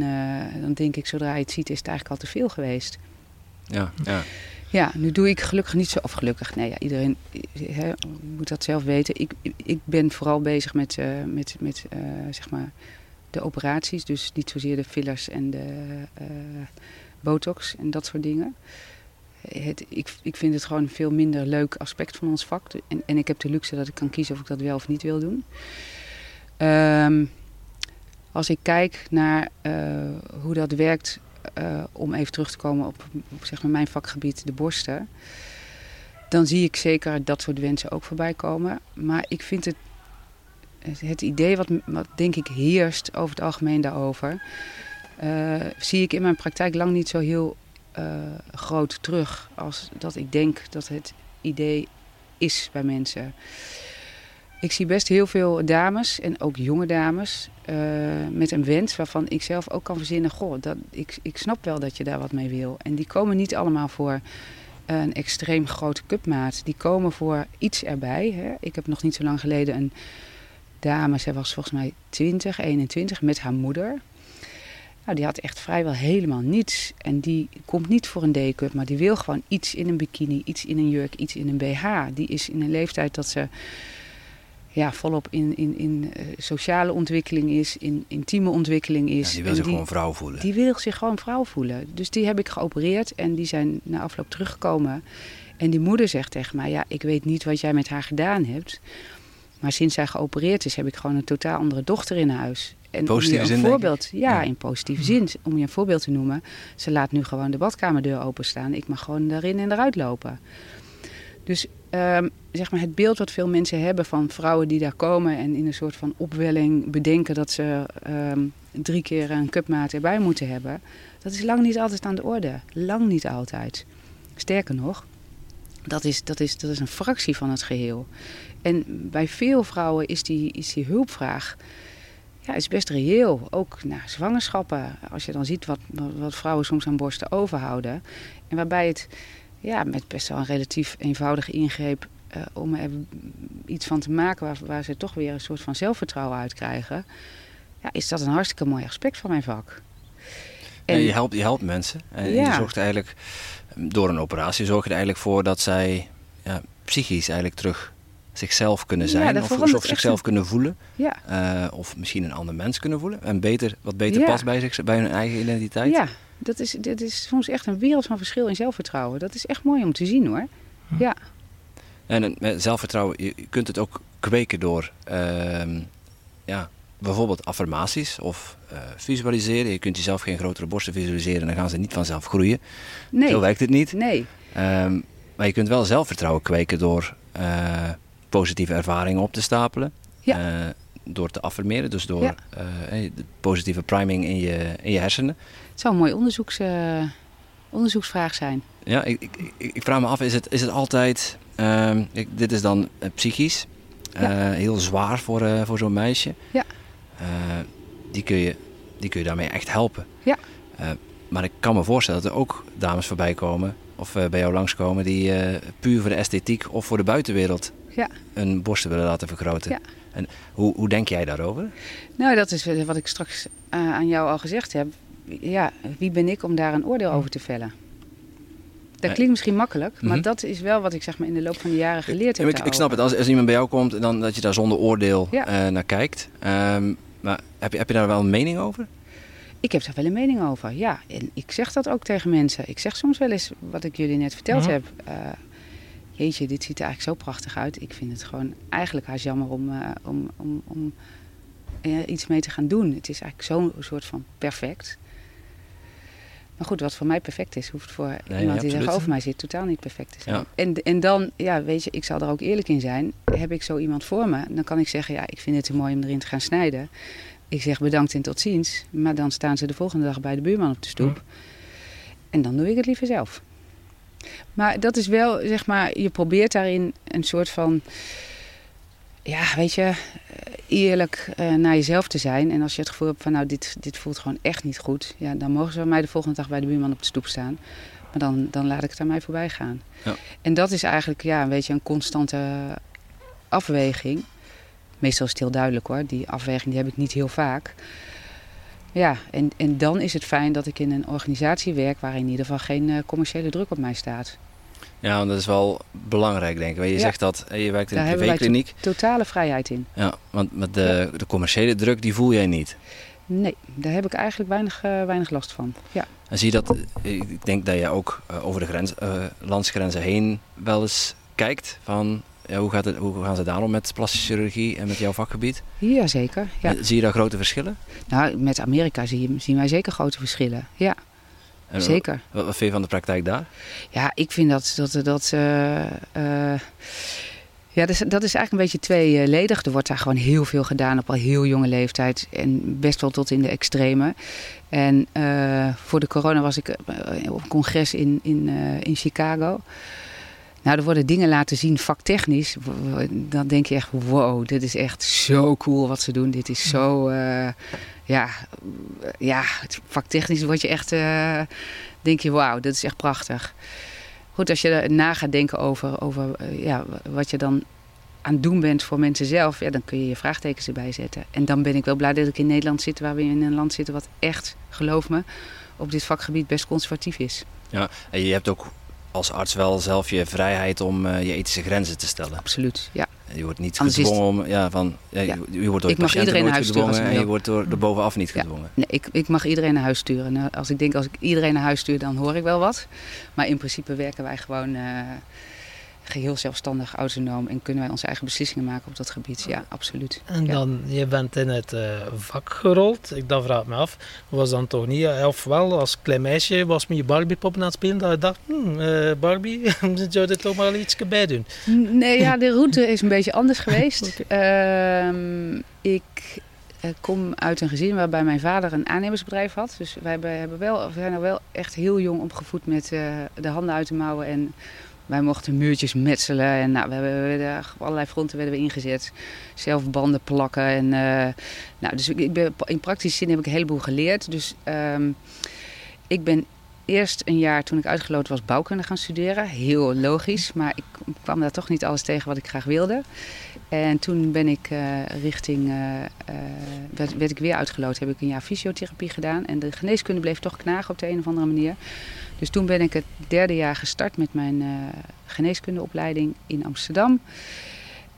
dan denk ik, zodra je het ziet, is het eigenlijk al te veel geweest. Ja, ja. Ja, nu doe ik gelukkig niet zo, of gelukkig, nee, ja, iedereen moet dat zelf weten. Ik, ik ben vooral bezig met, met, met zeg maar de operaties, dus niet zozeer de fillers en de botox en dat soort dingen. Het, ik, ik vind het gewoon een veel minder leuk aspect van ons vak. En, en ik heb de luxe dat ik kan kiezen of ik dat wel of niet wil doen. Ehm, als ik kijk naar hoe dat werkt, uh, om even terug te komen op, zeg maar mijn vakgebied, de borsten. Dan zie ik zeker dat soort wensen ook voorbij komen. Maar ik vind het, het idee wat, wat denk ik heerst over het algemeen daarover... Uh, zie ik in mijn praktijk lang niet zo heel uh, groot terug als dat ik denk dat het idee is bij mensen. Ik zie best heel veel dames en ook jonge dames uh, met een wens waarvan ik zelf ook kan verzinnen: Goh, dat, ik, ik snap wel dat je daar wat mee wil. En die komen niet allemaal voor een extreem grote cupmaat. Die komen voor iets erbij. Hè. Ik heb nog niet zo lang geleden een dame, zij was volgens mij 20, 21, met haar moeder. Nou, die had echt vrijwel helemaal niets. En die komt niet voor een day-cup, maar die wil gewoon iets in een bikini, iets in een jurk, iets in een BH. Die is in een leeftijd dat ze ja, volop in, in, in uh, sociale ontwikkeling is, in intieme ontwikkeling is. Ja, die wil zich gewoon vrouw voelen. Die wil zich gewoon vrouw voelen. Dus die heb ik geopereerd en die zijn na afloop teruggekomen. En die moeder zegt tegen mij, ja, ik weet niet wat jij met haar gedaan hebt. Maar sinds zij geopereerd is, heb ik gewoon een totaal andere dochter in huis. En positieve om een voorbeeld, ja, in positieve zin. Om je een voorbeeld te noemen. Ze laat nu gewoon de badkamerdeur openstaan. Ik mag gewoon erin en eruit lopen. Dus um, zeg maar het beeld wat veel mensen hebben van vrouwen die daar komen en in een soort van opwelling bedenken dat ze um, drie keer een cupmaat erbij moeten hebben, dat is lang niet altijd aan de orde. Lang niet altijd. Sterker nog, dat is, dat is, dat is een fractie van het geheel. En bij veel vrouwen is die, is die hulpvraag ja, is best reëel. Ook na zwangerschappen. Als je dan ziet wat, wat vrouwen soms aan borsten overhouden. En waarbij het ja, met best wel een relatief eenvoudige ingreep. Uh, om er iets van te maken waar, waar ze toch weer een soort van zelfvertrouwen uit krijgen. Ja, is dat een hartstikke mooi aspect van mijn vak. En, je, helpt, je helpt mensen. En ja. je zorgt eigenlijk, door een operatie zorg je er eigenlijk voor dat zij ja, psychisch eigenlijk terug zichzelf kunnen zijn. of, of zichzelf kunnen voelen. Ja. Uh, of misschien een ander mens kunnen voelen. En beter, wat beter past bij, zich, bij hun eigen identiteit. Dat is, dat is soms echt een wereld van verschil in zelfvertrouwen. Dat is echt mooi om te zien hoor. Hm. Ja. En met zelfvertrouwen, je kunt het ook kweken door uh, ja, bijvoorbeeld affirmaties of uh, visualiseren. Je kunt jezelf geen grotere borsten visualiseren, dan gaan ze niet vanzelf groeien. Nee. Zo werkt het niet. Nee. Um, maar je kunt wel zelfvertrouwen kweken door uh, positieve ervaringen op te stapelen. Ja. Door te affirmeren, dus door ja. uh, de positieve priming in je, in je hersenen. Het zou een mooi onderzoeks, uh, onderzoeksvraag zijn. Ja, ik, ik, ik, vraag me af, is het, is het altijd... Ik, dit is dan psychisch, ja. heel zwaar voor, voor zo'n meisje. Ja. die, kun je, die kun je daarmee echt helpen. Ja. maar ik kan me voorstellen dat er ook dames voorbij komen of bij jou langskomen die puur voor de esthetiek of voor de buitenwereld ja. hun borsten willen laten vergroten. Ja. En hoe, hoe denk jij daarover? Nou, dat is wat ik straks uh, aan jou al gezegd heb. Ja, wie ben ik om daar een oordeel over te vellen? Dat klinkt misschien makkelijk, maar mm -hmm. dat is wel wat ik zeg maar in de loop van de jaren geleerd heb. Ik, ik, snap het, als, als iemand bij jou komt, dan dat je daar zonder oordeel ja. naar kijkt. Um, maar heb je, heb je daar wel een mening over? Ik heb daar wel een mening over, ja. En ik zeg dat ook tegen mensen. Ik zeg soms wel eens wat ik jullie net verteld mm -hmm. heb. Uh, jeetje, dit ziet er eigenlijk zo prachtig uit. Ik vind het gewoon eigenlijk haast jammer om, uh, om, om, om uh, iets mee te gaan doen. Het is eigenlijk zo'n soort van perfect. Maar goed, wat voor mij perfect is, hoeft voor nee, iemand die tegenover mij zit totaal niet perfect te zijn. Ja. En, en dan, ja, weet je, ik zal er ook eerlijk in zijn. Heb ik zo iemand voor me, dan kan ik zeggen, ja, ik vind het te mooi om erin te gaan snijden. Ik zeg bedankt en tot ziens. Maar dan staan ze de volgende dag bij de buurman op de stoep. Hm. En dan doe ik het liever zelf. Maar dat is wel, zeg maar, je probeert daarin een soort van, ja, weet je, eerlijk uh, naar jezelf te zijn. En als je het gevoel hebt van, nou, dit, dit voelt gewoon echt niet goed. Ja, dan mogen ze bij mij de volgende dag bij de buurman op de stoep staan. Maar dan, dan laat ik het aan mij voorbij gaan. Ja. En dat is eigenlijk, ja, een beetje een constante afweging. Meestal is het heel duidelijk hoor. Die afweging die heb ik niet heel vaak. Ja, en, en dan is het fijn dat ik in een organisatie werk waar in ieder geval geen uh, commerciële druk op mij staat. Ja, want dat is wel belangrijk, denk ik. Je Ja. zegt dat eh, je werkt in Daar een hebben wij privékliniek. Totale vrijheid in. Ja, want met de, de commerciële druk, die voel jij niet. Nee, daar heb ik eigenlijk weinig, eh, weinig last van. Ja. En zie je dat, eh, ik denk dat je ook eh, over de grens, eh, landsgrenzen heen wel eens kijkt van ja, hoe, gaat het, hoe gaan ze daarom met plastische chirurgie en met jouw vakgebied? Jazeker. Ja. Eh, Zie je daar grote verschillen? Nou, met Amerika zie zien wij zeker grote verschillen. Ja, En zeker. Wat, wat vind je van de praktijk daar? Ja, ik vind dat. dat, dat eh, eh, ja, dat is, dat is eigenlijk een beetje tweeledig. Er wordt daar gewoon heel veel gedaan op al heel jonge leeftijd. En best wel tot in de extreme. En eh, voor de corona was ik eh, op een congres in, in, eh, in Chicago. Nou, er worden dingen laten zien vaktechnisch. Dan denk je echt, wow, dit is echt zo cool wat ze doen. Dit is zo, eh, ja, ja, het- vaktechnisch word je echt, eh, denk je, wauw, dit is echt prachtig. Goed, als je na gaat denken over, over eh, ja, wat je dan aan het doen bent voor mensen zelf, ja, dan kun je je vraagtekens erbij zetten. En dan ben ik wel blij dat ik in Nederland zit, waar we in een land zitten wat echt, geloof me, op dit vakgebied best conservatief is. Ja, en je hebt ook als arts wel zelf je vrijheid om eh, je ethische grenzen te stellen. Absoluut, ja. Je wordt niet Anders gedwongen om, ja, van, ja, Ja. Je, je wordt door Ik de mag patiënten iedereen naar huis gedwongen en je wordt door de bovenaf niet Ja. gedwongen. Nee, ik, ik mag iedereen naar huis sturen. Nou, als ik denk, als ik iedereen naar huis stuur, dan hoor ik wel wat. Maar in principe werken wij gewoon eh, geheel zelfstandig, autonoom. En kunnen wij onze eigen beslissingen maken op dat gebied. Ja, absoluut. En Ja. dan, je bent in het eh, vak gerold. Ik dat vraag me af. Was dan toch niet, of wel als klein meisje was met je Barbie-poppen aan het spelen, dat je dacht, hm, Barbie, zou er toch maar iets bij doen? Nee, ja, de route is een beetje anders geweest. Ehm, ik eh, kom uit een gezin waarbij mijn vader een aannemersbedrijf had. Dus wij hebben, wel, we zijn er wel echt heel jong opgevoed met de handen uit de mouwen. En wij mochten muurtjes metselen. En nou, we hebben, op allerlei fronten werden we ingezet. Zelf banden plakken. En, eh, nou, dus ik, ben, in praktische zin heb ik een heleboel geleerd. Dus ehm, ik ben eerst een jaar toen ik uitgeloten was bouwkunde gaan studeren. Heel logisch, maar ik kwam daar toch niet alles tegen wat ik graag wilde. En toen ben ik eh, richting, eh, werd, werd ik weer uitgeloten. Heb ik een jaar fysiotherapie gedaan. En de geneeskunde bleef toch knagen op de een of andere manier. Dus toen ben ik het derde jaar gestart met mijn eh, geneeskundeopleiding in Amsterdam.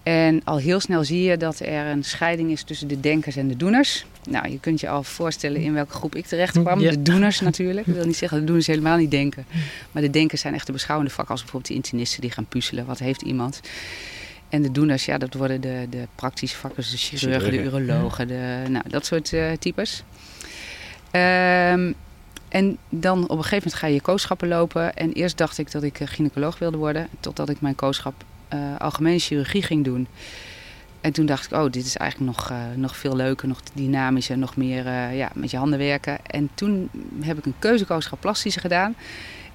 En al heel snel zie je dat er een scheiding is tussen de denkers en de doeners. Nou, je kunt je al voorstellen in welke groep ik terecht kwam. Ja. De doeners natuurlijk. Ik wil niet zeggen, de doeners helemaal niet denken. Maar de denkers zijn echt de beschouwende vakken. Als bijvoorbeeld de internisten die gaan puzzelen. Wat heeft iemand? En de doeners, ja, dat worden de, de praktische vakken. Dus de chirurgen, de urologen, de, nou, dat soort eh, types. Ehm, en dan op een gegeven moment ga je je kooschappen lopen. En eerst dacht ik dat ik eh, gynaecoloog wilde worden. Totdat ik mijn kooschap eh, algemene chirurgie ging doen. En toen dacht ik, oh, dit is eigenlijk nog, eh, nog veel leuker, nog dynamischer, nog meer ja, met je handen werken. En toen heb ik een keuzekooschap plastische gedaan.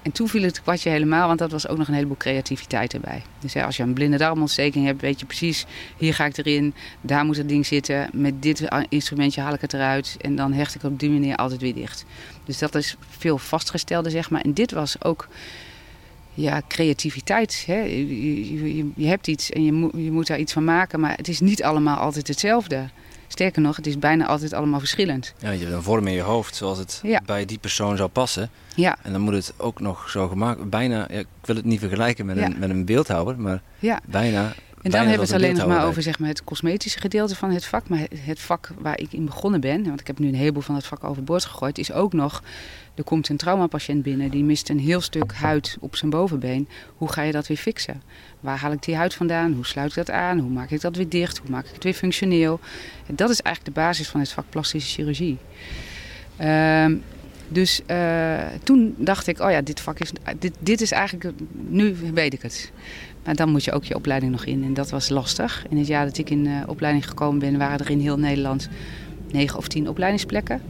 En toen viel het kwartje helemaal, want dat was ook nog een heleboel creativiteit erbij. Dus hè, als je een blinde darmontsteking hebt, weet je precies, hier ga ik erin, daar moet het ding zitten. Met dit instrumentje haal ik het eruit en dan hecht ik op die manier altijd weer dicht. Dus dat is veel vastgestelde, zeg maar. En dit was ook ja, creativiteit. Hè? Je, je- je, hebt iets en je, moet je moet daar iets van maken, maar het is niet allemaal altijd hetzelfde. Sterker nog, het is bijna altijd allemaal verschillend. Ja, je hebt een vorm in je hoofd zoals het Ja. bij die persoon zou passen. Ja, En dan moet het ook nog zo gemaakt bijna, ja, ik wil het niet vergelijken met, Ja. een, met een beeldhouwer, maar bijna. En dan hebben we het alleen nog maar over zeg maar, het cosmetische gedeelte van het vak. Maar het- vak waar ik in begonnen ben, want ik heb nu een heleboel van het vak overboord gegooid, is ook nog, er komt een traumapatiënt binnen, die mist een heel stuk huid op zijn bovenbeen. Hoe ga je dat weer fixen? Waar haal ik die huid vandaan? Hoe sluit ik dat aan? Hoe maak ik dat weer dicht? Hoe maak ik het weer functioneel? En dat is eigenlijk de basis van het vak plastische chirurgie. Ehm, dus eh, toen dacht ik, oh ja, dit vak is, dit, dit is eigenlijk, nu weet ik het. Maar dan moet je ook je opleiding nog in. En dat was lastig. In het jaar dat ik in uh, opleiding gekomen ben, waren er in heel Nederland negen of tien opleidingsplekken.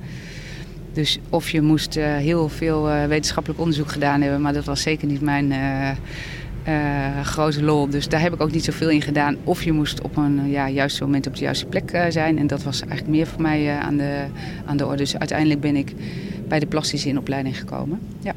Dus of je moest uh, heel veel uh, wetenschappelijk onderzoek gedaan hebben, maar dat was zeker niet mijn grote lol. Dus daar heb ik ook niet zoveel in gedaan. Of je moest op een ja, juiste moment op de juiste plek zijn. En dat was eigenlijk meer voor mij aan, de, aan de orde. Dus uiteindelijk ben ik bij de plastische in opleiding gekomen. Ja.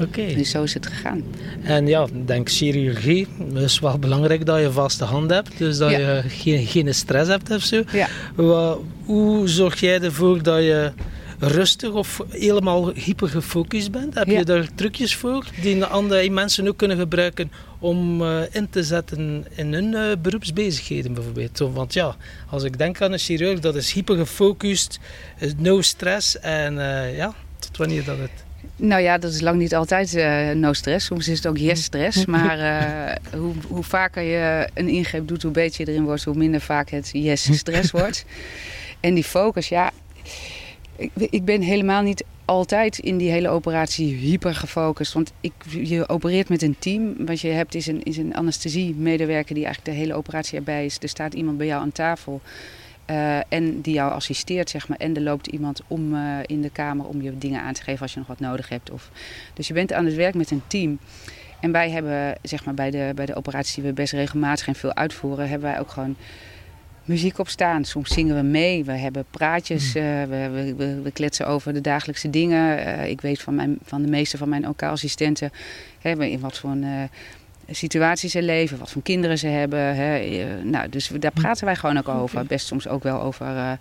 Oké. Dus zo is het gegaan. En ja, denk chirurgie is wel belangrijk dat je vaste hand hebt. Dus dat Ja. je geen, geen stress hebt of zo. Ja. Wa- hoe zorg jij ervoor dat je rustig of helemaal hyper gefocust bent? Heb Ja. je daar trucjes voor die andere mensen ook kunnen gebruiken om eh, in te zetten in hun eh, beroepsbezigheden bijvoorbeeld? Want ja, als ik denk aan een chirurg, dat is hyper gefocust, no stress en eh, ja, tot wanneer dat het... Nou ja, dat is lang niet altijd eh, no stress. Soms is het ook yes stress. Maar eh, hoe, hoe vaker je een ingreep doet, hoe beter je erin wordt, hoe minder vaak het yes stress wordt. En die focus, ja, ik, ik ben helemaal niet altijd in die hele operatie hyper gefocust. Want ik, je opereert met een team. Wat je hebt is een, is een anesthesie-medewerker die eigenlijk de hele operatie erbij is. Er staat iemand bij jou aan tafel. Eh, en die jou assisteert, zeg maar. En er loopt iemand om eh, in de kamer om je dingen aan te geven als je nog wat nodig hebt. Of... Dus je bent aan het werk met een team. En wij hebben, zeg maar, bij de, bij de operaties die we best regelmatig en veel uitvoeren, hebben wij ook gewoon muziek op staan. Soms zingen we mee, we hebben praatjes, eh, we, we, we, kletsen over de dagelijkse dingen. Ik weet van, mijn, van de meeste van mijn OK-assistenten hebben in wat voor een, situaties ze leven, wat voor kinderen ze hebben. Hè. Eh, nou, dus daar praten wij gewoon ook over. Best soms ook wel over, eh,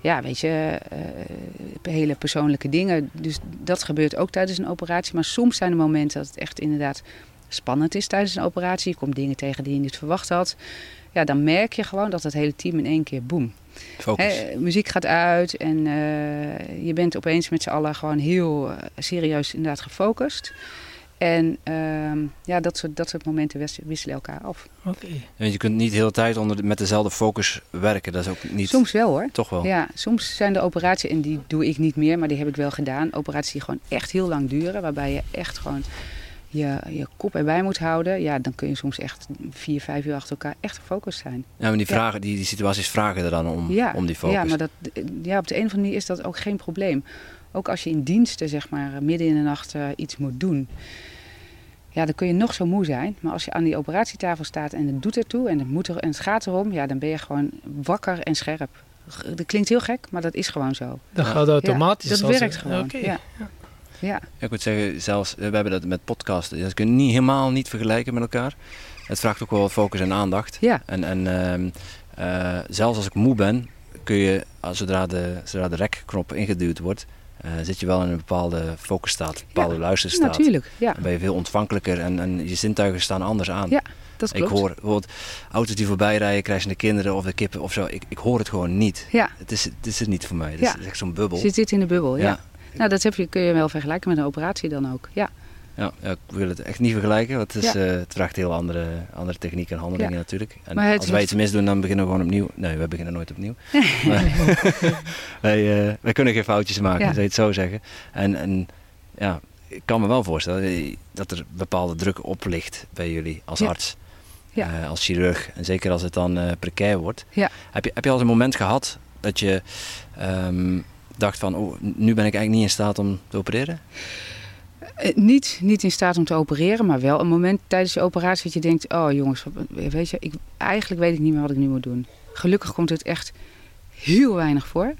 ja, weet je, eh, hele persoonlijke dingen. Dus dat gebeurt ook tijdens een operatie. Maar soms zijn er momenten dat het echt inderdaad spannend is tijdens een operatie. Je komt dingen tegen die je niet verwacht had. Ja, dan merk je gewoon dat het hele team in één keer boem. Focus. Muziek gaat uit en je bent opeens met z'n allen gewoon heel serieus inderdaad gefocust. En ehm, ja, dat soort, dat soort momenten wis- wisselen elkaar af. Oké. Want je kunt niet de hele tijd onder, de- met dezelfde focus werken. Dat is ook niet... Soms wel hoor. Toch wel. Ja, soms zijn de operaties, en die doe ik niet meer, maar die heb ik wel gedaan. Operaties die gewoon echt heel lang duren, waarbij je echt gewoon je, je kop erbij moet houden. Ja, dan kun je soms echt vier, vijf uur achter elkaar echt gefocust zijn. Ja, maar die, Ja. vragen, die, die situaties vragen er dan om, Ja, om die focus. Ja, maar dat, ja, op de een of andere manier is dat ook geen probleem. Ook als je in diensten, zeg maar, midden in de nacht eh, iets moet doen. Ja, dan kun je nog zo moe zijn. Maar als je aan die operatietafel staat en het doet ertoe en het, moet er, en het gaat erom, ja, dan ben je gewoon wakker en scherp. Dat klinkt heel gek, maar dat is gewoon zo. Dat gaat automatisch. Ja, dat werkt gewoon. Oké. Ja. Ja. Ja, ik moet zeggen, zelfs, we hebben dat met podcasten. Dat kun je niet, helemaal niet vergelijken met elkaar. Het vraagt ook wel wat focus en aandacht. Ja. En, en ehm, eh, zelfs als ik moe ben, kun je, als zodra de, zodra de rekknop ingeduwd wordt, eh, zit je wel in een bepaalde focusstaat, een bepaalde luisterstaat. Natuurlijk, ja. Dan ben je veel ontvankelijker en, en je zintuigen staan anders aan. Ja, Dat ik klopt. hoor bijvoorbeeld auto's die voorbij rijden, krijgen de kinderen of de kippen of zo. Ik, ik hoor het gewoon niet. Ja, Het is, het is niet voor mij. Het Ja. is echt zo'n bubbel. zit dit in de bubbel, ja. Ja. Nou, dat heb je, kun je wel vergelijken met een operatie dan ook. Ja, Ja, ja, ik wil het echt niet vergelijken, want het, is, Ja. eh, het vraagt heel andere, andere technieken en handelingen Ja. natuurlijk. En als wij wordt- iets misdoen, dan beginnen we gewoon opnieuw. Nee, we beginnen nooit opnieuw. maar, wij, eh, wij kunnen geen foutjes maken, zou je het zo zeggen. En, en ja, ik kan me wel voorstellen eh, dat er bepaalde druk op ligt bij jullie als arts, eh, als chirurg. En zeker als het dan eh precair wordt. Ja. Heb, je, heb je al een moment gehad dat je ehm, dacht van, oh, nu ben ik eigenlijk niet in staat om te opereren? Eh, niet, niet in staat om te opereren, maar wel een moment tijdens je operatie dat je denkt: Oh jongens, weet je, ik, eigenlijk weet ik niet meer wat ik nu moet doen. Gelukkig komt het echt heel weinig voor.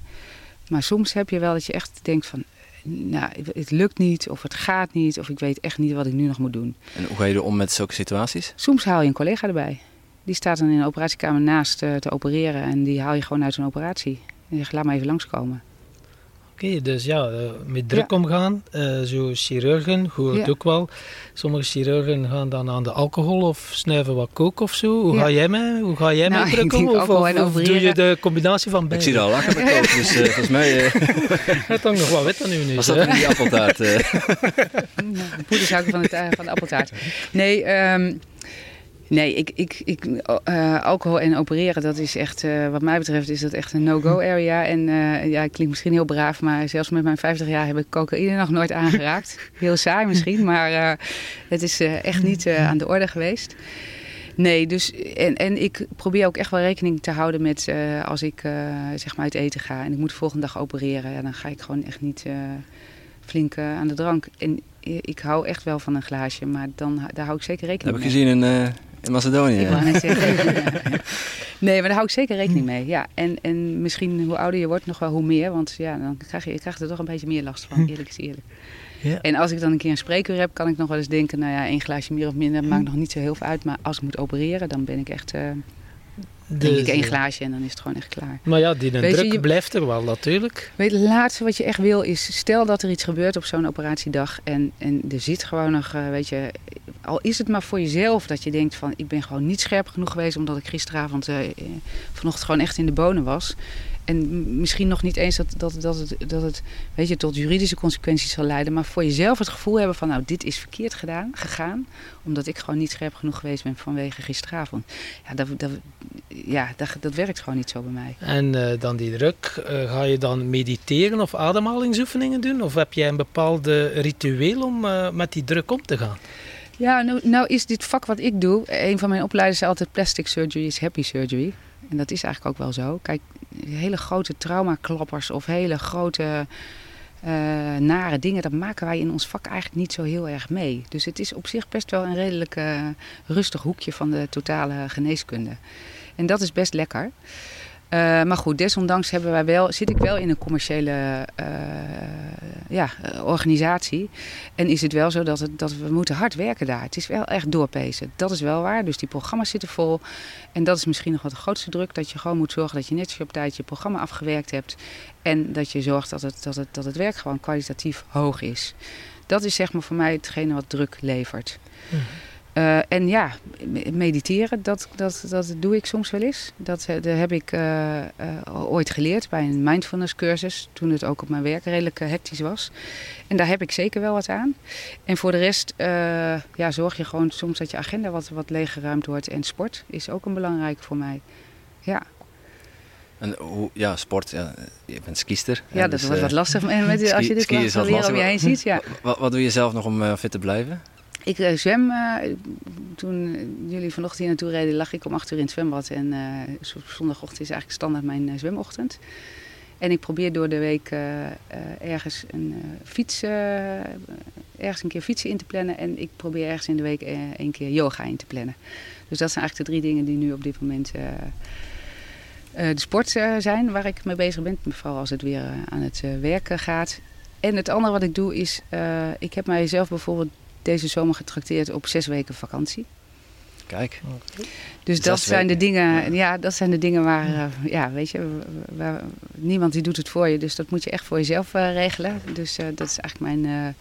Maar soms heb je wel dat je echt denkt: van, Nou, het lukt niet, of het gaat niet, of ik weet echt niet wat ik nu nog moet doen. En hoe ga je er om met zulke situaties? Soms haal je een collega erbij. Die staat dan in de operatiekamer naast eh, te opereren en die haal je gewoon uit zo'n operatie. En je zegt: Laat maar even langskomen. Oké, dus ja, eh, met druk omgaan. eh, zo chirurgen, hoor het Ja. ook wel. Sommige chirurgen gaan dan aan de alcohol of snuiven wat kook of zo. Hoe Ja. ga jij mee? Hoe ga jij Nou, mee ik druk om? denk Of, alcohol of- en of doe je de combinatie van Ik beide? zie er al lachen met kook, dus eh, volgens mij eh, Het hangt nog wel wit aan u nu. was dat in die appeltaart. eh. De poedersuiker van, het, van de appeltaart. Nee, ehm, nee ik, ik, ik, eh, alcohol en opereren, dat is echt, eh, wat mij betreft, is dat echt een no-go area. En eh, ja, ik klink misschien heel braaf, maar zelfs met mijn 50 jaar heb ik cocaïne nog nooit aangeraakt. Heel saai misschien, maar het is echt niet eh, aan de orde geweest. Nee, dus en, en ik probeer ook echt wel rekening te houden met als ik zeg maar uit eten ga en ik moet de volgende dag opereren, ja, dan ga ik gewoon echt niet flink aan de drank. En ik hou echt wel van een glaasje, maar dan, daar hou ik zeker rekening heb ik mee. gezien in, eh, in Macedonië. Ik wou net zeggen. nee, maar daar hou ik zeker rekening mee. Ja. En, en misschien hoe ouder je wordt, nog wel hoe meer. Want ja, dan krijg je, je krijgt er toch een beetje meer last van. Eerlijk is eerlijk. Ja. En als ik dan een keer een spreekuur heb, kan ik nog wel eens denken, nou ja, één glaasje meer of minder maakt nog niet zo heel veel uit. Maar als ik moet opereren, dan ben ik echt... Uh, drink ik één glaasje en dan is het gewoon echt klaar. Maar ja, die druk blijft er wel natuurlijk. Weet het laatste wat je echt wil is, stel dat er iets gebeurt op zo'n operatiedag en, en er zit gewoon nog, weet je, al is het maar voor jezelf dat je denkt van ik ben gewoon niet scherp genoeg geweest omdat ik gisteravond uh, vanochtend gewoon echt in de bonen was. En misschien nog niet eens dat, dat, dat, het, dat het weet je, tot juridische consequenties zal leiden. Maar voor jezelf het gevoel hebben van nou dit is verkeerd gedaan, gegaan. Omdat ik gewoon niet scherp genoeg geweest ben vanwege gisteravond. Ja, dat, dat, ja, dat, dat werkt gewoon niet zo bij mij. En uh, dan die druk. Uh, ga je dan mediteren of ademhalingsoefeningen doen? Of heb jij een bepaalde ritueel om uh, met die druk om te gaan? Ja, nou, nou is dit vak wat ik doe. Een van mijn opleiders zei altijd plastic surgery is happy surgery. En dat is eigenlijk ook wel zo. Kijk, hele grote traumaklappers of hele grote uh, nare dingen, dat maken wij in ons vak eigenlijk niet zo heel erg mee. Dus het is op zich best wel een redelijk uh, rustig hoekje van de totale geneeskunde. En dat is best lekker. Uh, maar goed, desondanks hebben wij wel, zit ik wel in een commerciële uh, ja, organisatie. En is het wel zo dat, het, dat we moeten hard werken daar. Het is wel echt doorpezen. Dat is wel waar. Dus die programma's zitten vol. En dat is misschien nog wat de grootste druk. Dat je gewoon moet zorgen dat je netjes op tijd je programma afgewerkt hebt. En dat je zorgt dat het, dat het, dat het werk gewoon kwalitatief hoog is. Dat is zeg maar voor mij hetgene wat druk levert. Mm. Uh, en ja, mediteren, dat, dat, dat doe ik soms wel eens. Dat, eh, dat heb ik uh, uh, ooit geleerd bij een mindfulness cursus. Toen het ook op mijn werk redelijk hectisch was. En daar heb ik zeker wel wat aan. En voor de rest ja, zorg je gewoon soms dat je agenda wat, wat leeggeruimd wordt. En sport is ook een belangrijk voor mij. Ja. En hoe, ja, sport, ja, je bent skiester. Ja, dat dus, wordt wat lastig met, als je dit weer om je heen ziet. Ja. Wat, wat doe je zelf nog om fit te blijven? Ik uh, zwem. Uh, toen jullie vanochtend hier naartoe reden, lag ik om acht uur in het zwembad. En uh, zondagochtend is eigenlijk standaard mijn zwemochtend. En ik probeer door de week ergens een fiets, ergens een keer fietsen in te plannen. En ik probeer ergens in de week een keer yoga in te plannen. Dus dat zijn eigenlijk de drie dingen die nu op dit moment de sport zijn waar ik mee bezig ben. Vooral als het weer aan het werken gaat. En het andere wat ik doe is, ik heb mijzelf bijvoorbeeld deze zomer getrakteerd op zes weken vakantie. Kijk. Dus dat zijn de dingen, ja. dat zijn de dingen waar, uh, ja, weet je, waar, niemand die doet het voor je. Dus dat moet je echt voor jezelf uh, regelen. Dus uh, dat is eigenlijk mijn,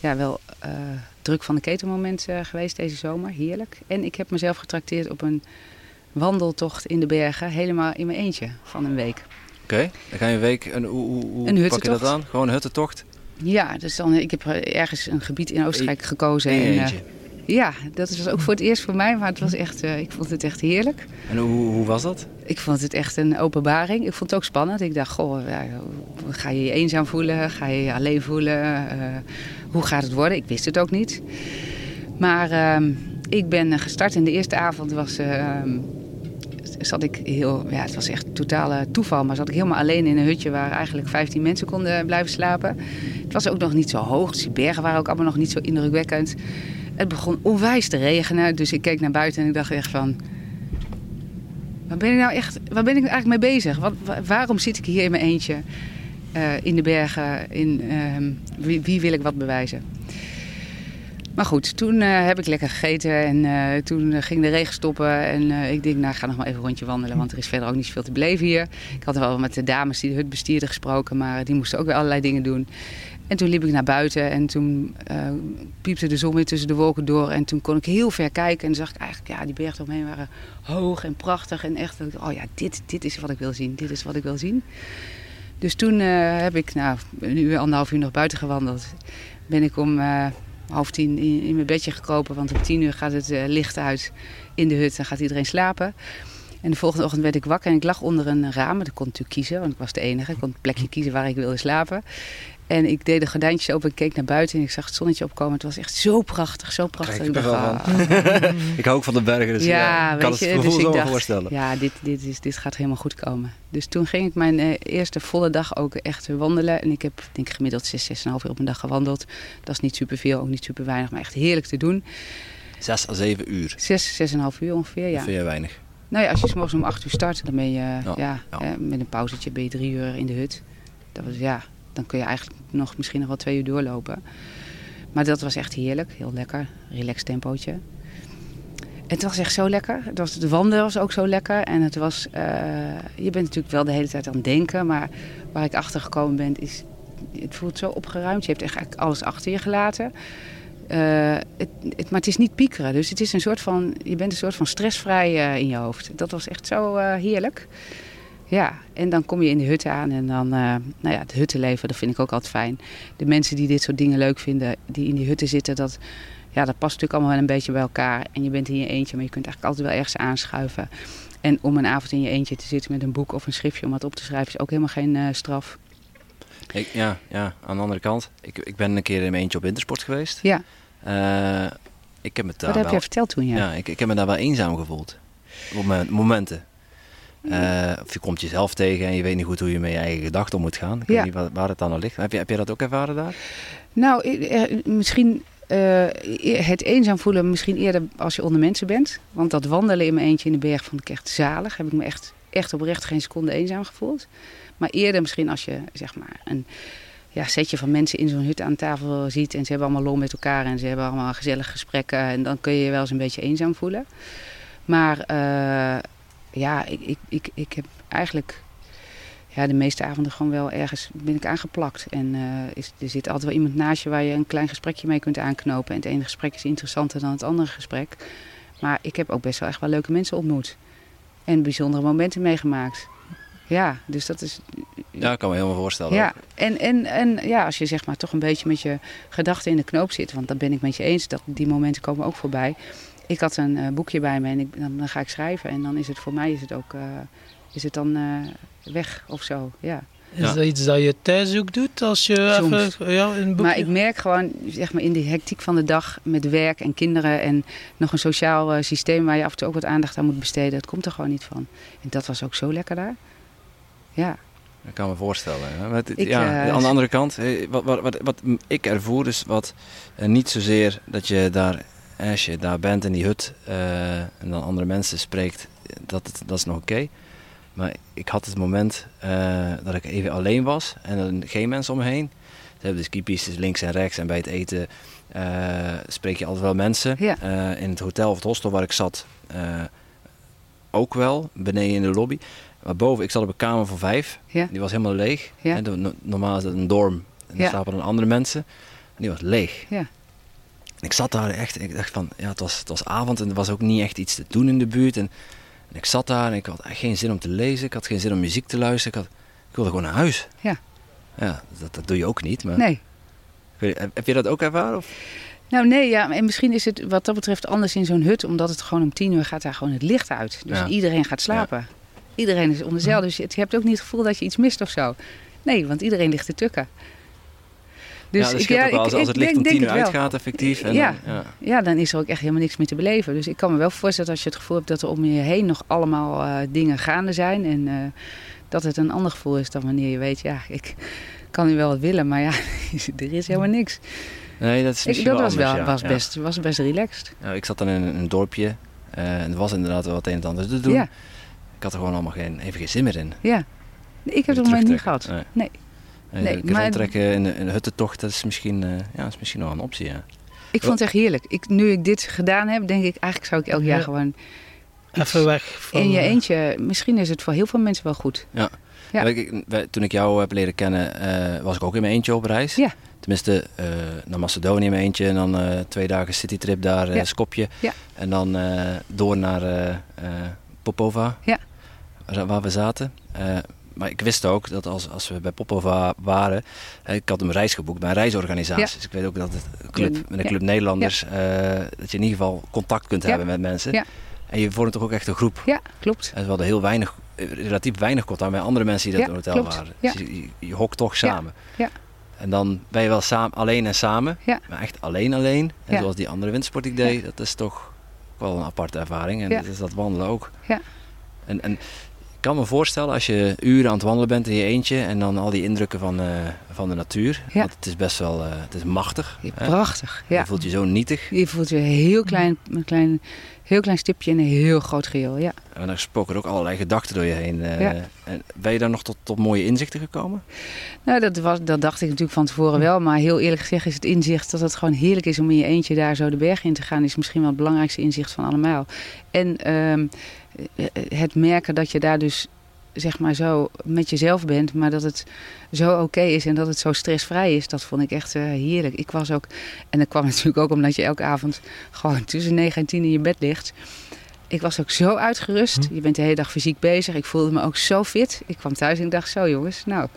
ja, wel druk van de ketelmoment geweest deze zomer. Heerlijk. En ik heb mezelf getrakteerd op een wandeltocht in de bergen, helemaal in mijn eentje van een week. Oké, dan ga je een week, en hoe, hoe, hoe een pak je dat aan? Gewoon een huttentocht? Ja, dus dan, ik heb ergens een gebied in Oostenrijk gekozen. En, uh, ja, dat was ook voor het eerst voor mij, maar het was echt, uh, ik vond het echt heerlijk. En hoe, hoe was dat? Ik vond het echt een openbaring. Ik vond het ook spannend. Ik dacht, goh, ga je je eenzaam voelen? Ga je je alleen voelen? Uh, hoe gaat het worden? Ik wist het ook niet. Maar ehm, ik ben gestart en de eerste avond was ehm, zat ik heel, ja, het was echt totale toeval, maar zat ik helemaal alleen in een hutje waar eigenlijk 15 mensen konden blijven slapen. Het was ook nog niet zo hoog, dus die bergen waren ook allemaal nog niet zo indrukwekkend. Het begon onwijs te regenen, dus ik keek naar buiten en ik dacht echt van, waar ben ik nou echt, waar ben ik eigenlijk mee bezig? Wat, waarom zit ik hier in mijn eentje uh, in de bergen? In, wie, wie wil ik wat bewijzen? Maar goed, toen uh, heb ik lekker gegeten en uh, toen ging de regen stoppen. En ik denk, nou, ik ga nog maar even een rondje wandelen, want er is verder ook niet zoveel te beleven hier. Ik had wel met de dames die de hut bestierden gesproken, maar die moesten ook weer allerlei dingen doen. En toen liep ik naar buiten en toen piepte de zon weer tussen de wolken door. En toen kon ik heel ver kijken en zag ik eigenlijk, ja, die bergen omheen waren hoog en prachtig. En echt, oh ja, dit, dit is wat ik wil zien, dit is wat ik wil zien. Dus toen heb ik, nou, een uur, anderhalf uur nog buiten gewandeld. Ben ik om half tien in, in, mijn bedje gekropen. Want om tien uur gaat het uh, licht uit in de hut en gaat iedereen slapen. En de volgende ochtend werd ik wakker en ik lag onder een raam. Dat kon natuurlijk kiezen, want ik was de enige. Ik kon het plekje kiezen waar ik wilde slapen. En ik deed de gordijntjes open en keek naar buiten en ik zag het zonnetje opkomen. Het was echt zo prachtig, zo prachtig. ik, dacht, ah. ik hou ook van de bergen, dus ja, kan het dus zo dacht, voorstellen. Ja, dit, dit, is, dit gaat helemaal goed komen. Dus toen ging ik mijn uh, eerste volle dag ook echt wandelen. En ik heb denk ik gemiddeld 6, 6,5 uur op een dag gewandeld. Dat is niet superveel, ook niet super weinig, maar echt heerlijk te doen. 6 à 7 uur? 6, 6,5 uur ongeveer, ja. Dat vind je weinig? Nou ja, als je s morgens om 8 uur start, dan ben je, ja, ja, ja. met een pauzetje ben je drie uur in de hut. Dat was, ja, dan kun je eigenlijk nog misschien nog wel twee uur doorlopen. Maar dat was echt heerlijk, heel lekker, relaxed tempootje. Het was echt zo lekker. Het, was, de wandelen was ook zo lekker. En het was, uh, je bent natuurlijk wel de hele tijd aan het denken. Maar waar ik achter gekomen ben, is het voelt zo opgeruimd. Je hebt eigenlijk alles achter je gelaten. Uh, het, het, maar het is niet piekeren. Dus het is een soort van, je bent een soort van stressvrij uh, in je hoofd. Dat was echt zo uh, heerlijk. Ja, en dan kom je in de hut aan en dan, nou ja, het huttenleven, dat vind ik ook altijd fijn. De mensen die dit soort dingen leuk vinden, die in die hutten zitten, dat, ja, dat past natuurlijk allemaal wel een beetje bij elkaar. En je bent in je eentje, maar je kunt eigenlijk altijd wel ergens aanschuiven. En om een avond in je eentje te zitten met een boek of een schriftje om wat op te schrijven, is ook helemaal geen straf. Ik, ja, ja, aan de andere kant. Ik, ik ben een keer in mijn eentje op wintersport geweest. Ja. Uh, ik heb Wat heb wel, jij verteld toen, ja? Ja, ik, ik heb me daar wel eenzaam gevoeld. Op momenten. Uh, of je komt jezelf tegen en je weet niet goed hoe je met je eigen gedachten om moet gaan. Ik ja. weet niet waar, waar het dan al ligt. Heb je, heb je dat ook ervaren daar? Nou, misschien uh, het eenzaam voelen misschien eerder als je onder mensen bent. Want dat wandelen in mijn eentje in de berg vond ik echt zalig. Heb ik me echt, echt oprecht geen seconde eenzaam gevoeld. Maar eerder misschien als je zeg maar een ja, setje van mensen in zo'n hut aan tafel ziet. En ze hebben allemaal lol met elkaar en ze hebben allemaal gezellige gesprekken. En dan kun je je wel eens een beetje eenzaam voelen. Maar uh, ja, ik, ik, ik, ik heb eigenlijk ja, de meeste avonden gewoon wel ergens ben ik aangeplakt. En uh, is, er zit altijd wel iemand naast je waar je een klein gesprekje mee kunt aanknopen. En het ene gesprek is interessanter dan het andere gesprek. Maar ik heb ook best wel echt wel leuke mensen ontmoet. En bijzondere momenten meegemaakt. Ja, dus dat is. Ja, ik kan me helemaal voorstellen. Ja, en, en, en ja, als je zeg maar toch een beetje met je gedachten in de knoop zit, want dat ben ik met je eens, dat die momenten komen ook voorbij. Ik had een uh, boekje bij me en ik, dan, dan, ga ik schrijven en dan is het voor mij is het ook uh, is het dan uh, weg of zo. Ja. Is ja. dat iets dat je thuis ook doet als je Soms. even ja, een boekje... Maar ik merk gewoon zeg maar, in die hectiek van de dag met werk en kinderen en nog een sociaal uh, systeem waar je af en toe ook wat aandacht aan moet besteden. Dat komt er gewoon niet van. En dat was ook zo lekker daar. Ja. Dat kan me voorstellen. Hè? Maar het, ik, ja, uh, aan de andere kant, wat, wat, wat, wat ik ervoer is wat uh, niet zozeer dat je daar, als je daar bent in die hut uh, en dan andere mensen spreekt, dat, dat is nog oké. Okay. Maar ik had het moment dat ik even alleen was en er geen mensen om me heen. Ze hebben de skipistes links en rechts en bij het eten spreek je altijd wel mensen. Ja. in het hotel of het hostel waar ik zat ook wel, beneden in de lobby. Maar boven, ik zat op een kamer van vijf. Ja. Die was helemaal leeg. Ja. En de, normaal is het een dorm. En daar Ja. slapen dan andere mensen. En die was leeg. Ja. En ik zat daar echt, ik dacht van, ja, het was, het was avond en er was ook niet echt iets te doen in de buurt. En, en ik zat daar en ik had echt geen zin om te lezen. Ik had geen zin om muziek te luisteren. Ik, had, ik wilde gewoon naar huis. Ja. Ja, dat, dat doe je ook niet. Maar Nee. heb, je dat ook ervaren? Of? Nou nee, ja, en misschien is het wat dat betreft anders in zo'n hut, omdat het gewoon om tien uur gaat daar gewoon het licht uit. Dus Ja. iedereen gaat slapen. Iedereen is onder zeil, dus je hebt ook niet het gevoel dat je iets mist of zo. Nee, want iedereen ligt te tukken. Dus ja, ik- als, het licht denk- om tien uur uitgaat effectief. En Ja. Dan, ja. Ja, dan is er ook echt helemaal niks meer te beleven. Dus ik kan me wel voorstellen als je het gevoel hebt dat er om je heen nog allemaal eh, dingen gaande zijn. En eh, dat het een ander gevoel is dan wanneer je weet, ja, ik kan nu wel wat willen, maar ja, er is helemaal niks. Nee, dat is Ik, dat wel was, wel, anders, was, best, was best relaxed. Ja, ik zat dan in een, dorpje eh, en er was inderdaad wel het een en ander te doen. Ik had er gewoon allemaal geen, even geen zin meer in. ja. Ik heb het moment niet gehad. Nee. Nee. Nee, Nee, nee, maar- rondtrekken in de huttentocht, dat is misschien, eh, ja, is misschien wel een optie, ja. Ik vond het echt heerlijk. Ik, nu ik dit gedaan heb, denk ik, eigenlijk zou ik elk jaar Ja. gewoon Even weg van... in je eh, eentje. Misschien is het voor heel veel mensen wel goed. Ja. Ja, toen ik jou heb leren kennen, eh, was ik ook in mijn eentje op reis. Ja. Tenminste, eh, naar Macedonië in mijn eentje en dan eh, twee dagen citytrip daar, eh Ja. Skopje. Ja. En dan eh, door naar eh, eh, Popova, Ja. Waar, we zaten. Eh, maar ik wist ook dat als, als we bij Popova waren, eh, ik had een reis geboekt bij een reisorganisatie. Ja. Dus ik weet ook dat het club, met een club Nederlanders, eh, dat je in ieder geval contact kunt hebben met mensen. Ja. En je vormt toch ook echt een groep. Ja, klopt. En we hadden heel weinig, relatief weinig contact met andere mensen die dat in het hotel klopt. waren. Dus je, hokt toch samen. Ja. En dan ben je wel samen, alleen en samen, Ja. maar echt alleen alleen. En Ja. zoals die andere wintersport die ik deed, dat is toch wel een aparte ervaring. En dat is dat wandelen ook. Ja. En, en ik kan me voorstellen als je uren aan het wandelen bent in je eentje en dan al die indrukken van, eh, van de natuur. Ja. Want het is best wel, eh, het is machtig. Ja, prachtig. Je Ja. voelt je zo nietig. Je voelt je heel klein, een klein, heel klein stipje in een heel groot geheel. Ja. En dan spoken er ook allerlei gedachten door je heen. En ben je dan nog tot, tot mooie inzichten gekomen? Nou, dat, was, dat dacht ik natuurlijk van tevoren wel. Maar heel eerlijk gezegd is het inzicht dat het gewoon heerlijk is om in je eentje daar zo de berg in te gaan. Is misschien wel het belangrijkste inzicht van allemaal. En ehm, het merken dat je daar dus zeg maar zo met jezelf bent, maar dat het zo oké is en dat het zo stressvrij is, dat vond ik echt uh, heerlijk. Ik was ook, en dat kwam natuurlijk ook omdat je elke avond gewoon tussen 9 en 10 in je bed ligt. Ik was ook zo uitgerust. Hm. Je bent de hele dag fysiek bezig. Ik voelde me ook zo fit. Ik kwam thuis en ik dacht zo jongens, nou...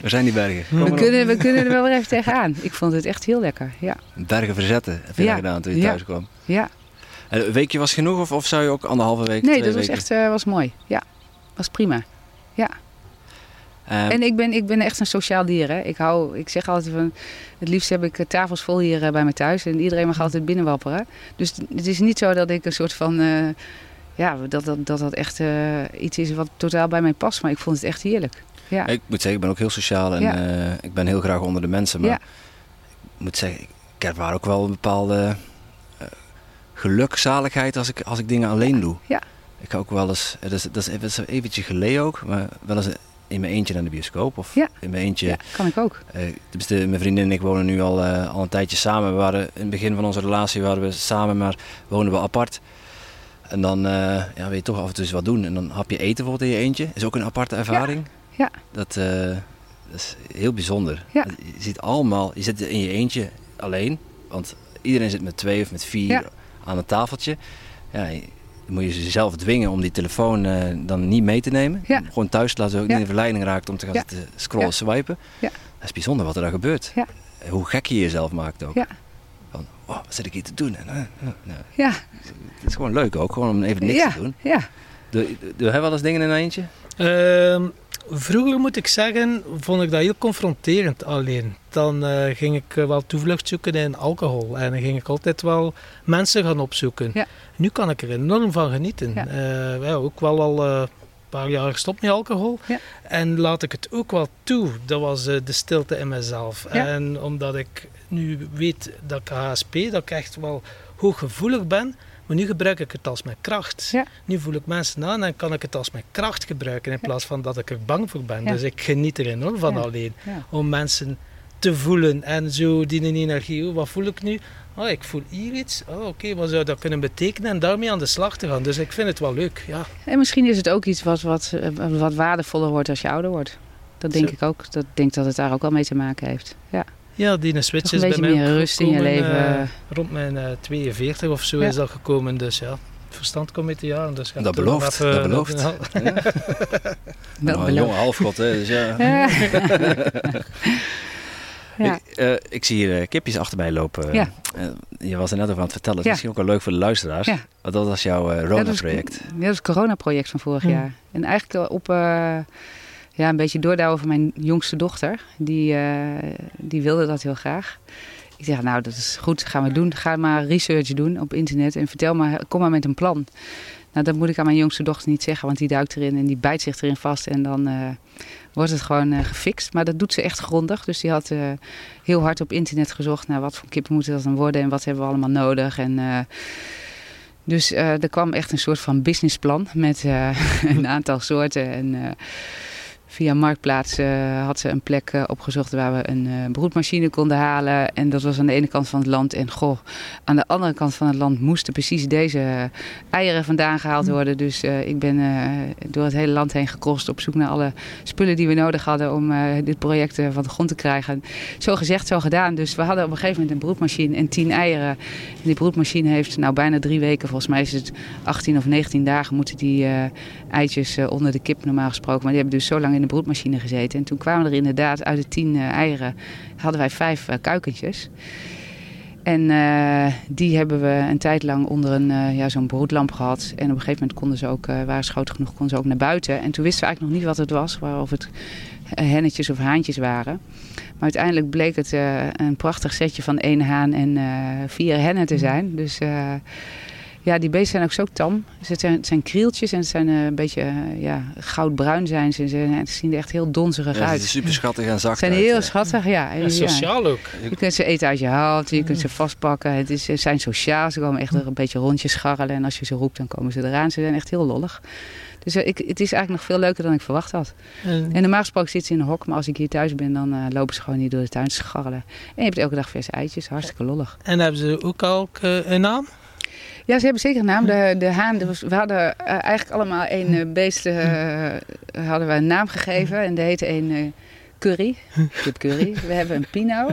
We zijn die bergen. We kunnen, we kunnen er wel weer even tegenaan. Ik vond het echt heel lekker, ja. Bergen verzetten heb je ja. gedaan toen je thuis kwam? Ja. Een weekje was genoeg of, of zou je ook anderhalve week, Nee, dat was echt uh, was mooi. Ja, was prima. Ja. Um, en ik ben, ik ben echt een sociaal dier. Hè. Ik, hou, ik zeg altijd van, het liefst heb ik tafels vol hier uh, bij me thuis. En iedereen mag altijd binnenwapperen. Dus het is niet zo dat ik een soort van... Uh, ja, dat dat, dat, dat echt uh, iets is wat totaal bij mij past. Maar ik vond het echt heerlijk. Ja. Ik moet zeggen, ik ben ook heel sociaal. En ja. ik ben heel graag onder de mensen. Maar ja. ik moet zeggen, ik heb waar ook wel een bepaalde geluk, zaligheid als ik, als ik dingen alleen doe. Ja. Ik ga ook wel eens, dat is, dat is eventjes geleden ook, maar wel eens in mijn eentje naar de bioscoop. Of ja. in mijn eentje. Ja, kan ik ook. Uh, mijn vriendin en ik wonen nu al, uh, al een tijdje samen. We waren in het begin van onze relatie waren we samen, maar wonen we apart. En dan uh, ja, wil je toch af en toe eens wat doen. En dan hap je eten bijvoorbeeld in je eentje. Is ook een aparte ervaring. Ja. Dat, dat is heel bijzonder. Ja. Je ziet allemaal, je zit in je eentje alleen. Want iedereen zit met twee of met vier aan een tafeltje. Ja, moet je jezelf dwingen om die telefoon uh, dan niet mee te nemen. Ja. Gewoon thuis laten ze ook niet in de verleiding raakt om te gaan ja. zitten scrollen, swipen. Ja. Dat is bijzonder wat er daar gebeurt. Ja. Hoe gek je jezelf maakt ook. Ja. Van, oh, wat zit ik hier te doen? En, uh, nou, ja. Het is gewoon leuk ook, gewoon om even niks te doen. Ja. Doe, doe jij wel eens dingen in een eentje? Uh, vroeger moet ik zeggen, vond ik dat heel confronterend alleen. Dan uh, ging ik wel toevlucht zoeken in alcohol. En dan ging ik altijd wel mensen gaan opzoeken. Ja. Nu kan ik er enorm van genieten. Ja. Uh, ja, ook wel al uh, een paar jaar gestopt met alcohol. Ja. En laat ik het ook wel toe. Dat was de stilte in mezelf. En omdat ik nu weet dat ik HSP, dat ik echt wel hooggevoelig ben. Maar nu gebruik ik het als mijn kracht. Ja. Nu voel ik mensen aan en kan ik het als mijn kracht gebruiken. In plaats van dat ik er bang voor ben. Dus ik geniet er enorm van alleen. Om mensen te voelen. En zo die energie. Oh, wat voel ik nu? Oh, ik voel hier iets. Oh, oké, okay, wat zou dat kunnen betekenen? En daarmee aan de slag te gaan. Dus ik vind het wel leuk, ja. En misschien is het ook iets wat, wat, wat waardevoller wordt als je ouder wordt. Dat denk Zo. ik ook. Dat denk dat het daar ook wel mee te maken heeft. Ja, ja die switch Toch is een bij mij meer rust in je leven. uh, rond mijn uh, 42 of zo Ja. is dat gekomen. Dus ja, het verstand komt met de jaren. Dus Dat belooft, even- dat belooft. Ja. Dat Nou, een belooft. jonge halfgod, hè, dus ja. Ja. ja. Ik, eh, ik zie hier eh, kipjes achter mij lopen. Ja. Eh, je was er net over aan het vertellen. Dat is misschien ook wel leuk voor de luisteraars. Ja. Want dat was jouw eh, dat was- Rona-project. Ja, dat is het corona-project van vorig Hm. jaar. En eigenlijk op eh, ja, een beetje doordouwen van mijn jongste dochter. Die, eh, die wilde dat heel graag. Ik zeg, nou, dat is goed, gaan we doen. Ga maar research doen op internet en vertel maar, kom maar met een plan. Nou, dat moet ik aan mijn jongste dochter niet zeggen, want die duikt erin en die bijt zich erin vast. En dan eh, wordt het gewoon eh, gefixt. Maar dat doet ze echt grondig. Dus die had heel hard op internet gezocht naar wat voor kippen moeten dat dan worden en wat hebben we allemaal nodig. En, dus er kwam echt een soort van businessplan met een aantal soorten. En via Marktplaats eh, had ze een plek eh, opgezocht waar we een eh, broedmachine konden halen. En dat was aan de ene kant van het land. En goh, aan de andere kant van het land moesten precies deze eieren vandaan gehaald worden. Dus ik ben door het hele land heen gekrost op zoek naar alle spullen die we nodig hadden om dit project van de grond te krijgen. Zo gezegd, zo gedaan. Dus we hadden op een gegeven moment een broedmachine en 10 eieren. En die broedmachine heeft nou bijna drie weken, volgens mij is het 18 of 19 dagen, moeten die eitjes onder de kip normaal gesproken. Maar die hebben dus zo lang in de broedmachine gezeten. En toen kwamen er inderdaad uit de 10 eh, eieren, hadden wij vijf eh, kuikentjes. En eh, die hebben we een tijd lang onder een, ja, zo'n broedlamp gehad. En op een gegeven moment konden ze ook, eh, waren ze groot genoeg, konden ze ook naar buiten. En toen wisten we eigenlijk nog niet wat het was, waar- of het hennetjes of haantjes waren. Maar uiteindelijk bleek het een prachtig setje van één haan en vier hennen te zijn. Dus Ja, die beesten zijn ook zo tam. Dus het, zijn, het zijn krieltjes en het zijn uh, een beetje uh, ja, goudbruin zijn ze. Ze zien er echt heel donzerig Ja, uit. Ze zien super schattig en zacht Ze zijn uit, heel eh. schattig, ja. En sociaal ook. Je kunt ze eten uit je hand, je kunt ze vastpakken. Het is, ze zijn sociaal, ze komen echt er een beetje rondjes scharrelen. En als je ze roept, dan komen ze eraan. Ze zijn echt heel lollig. Dus eh, ik, het is eigenlijk nog veel leuker dan ik verwacht had. En, En normaal gesproken zitten ze in een hok, maar als ik hier thuis ben, dan eh, lopen ze gewoon hier door de tuin te scharrelen. En je hebt elke dag verse eitjes, hartstikke lollig. en hebben ze ook al eh, een naam? Ja, ze hebben zeker een naam. De, de haan, de- we hadden eh, eigenlijk allemaal één eh, beest, eh, hadden we een naam gegeven. En die heette een curry, kip curry. We hebben een pino,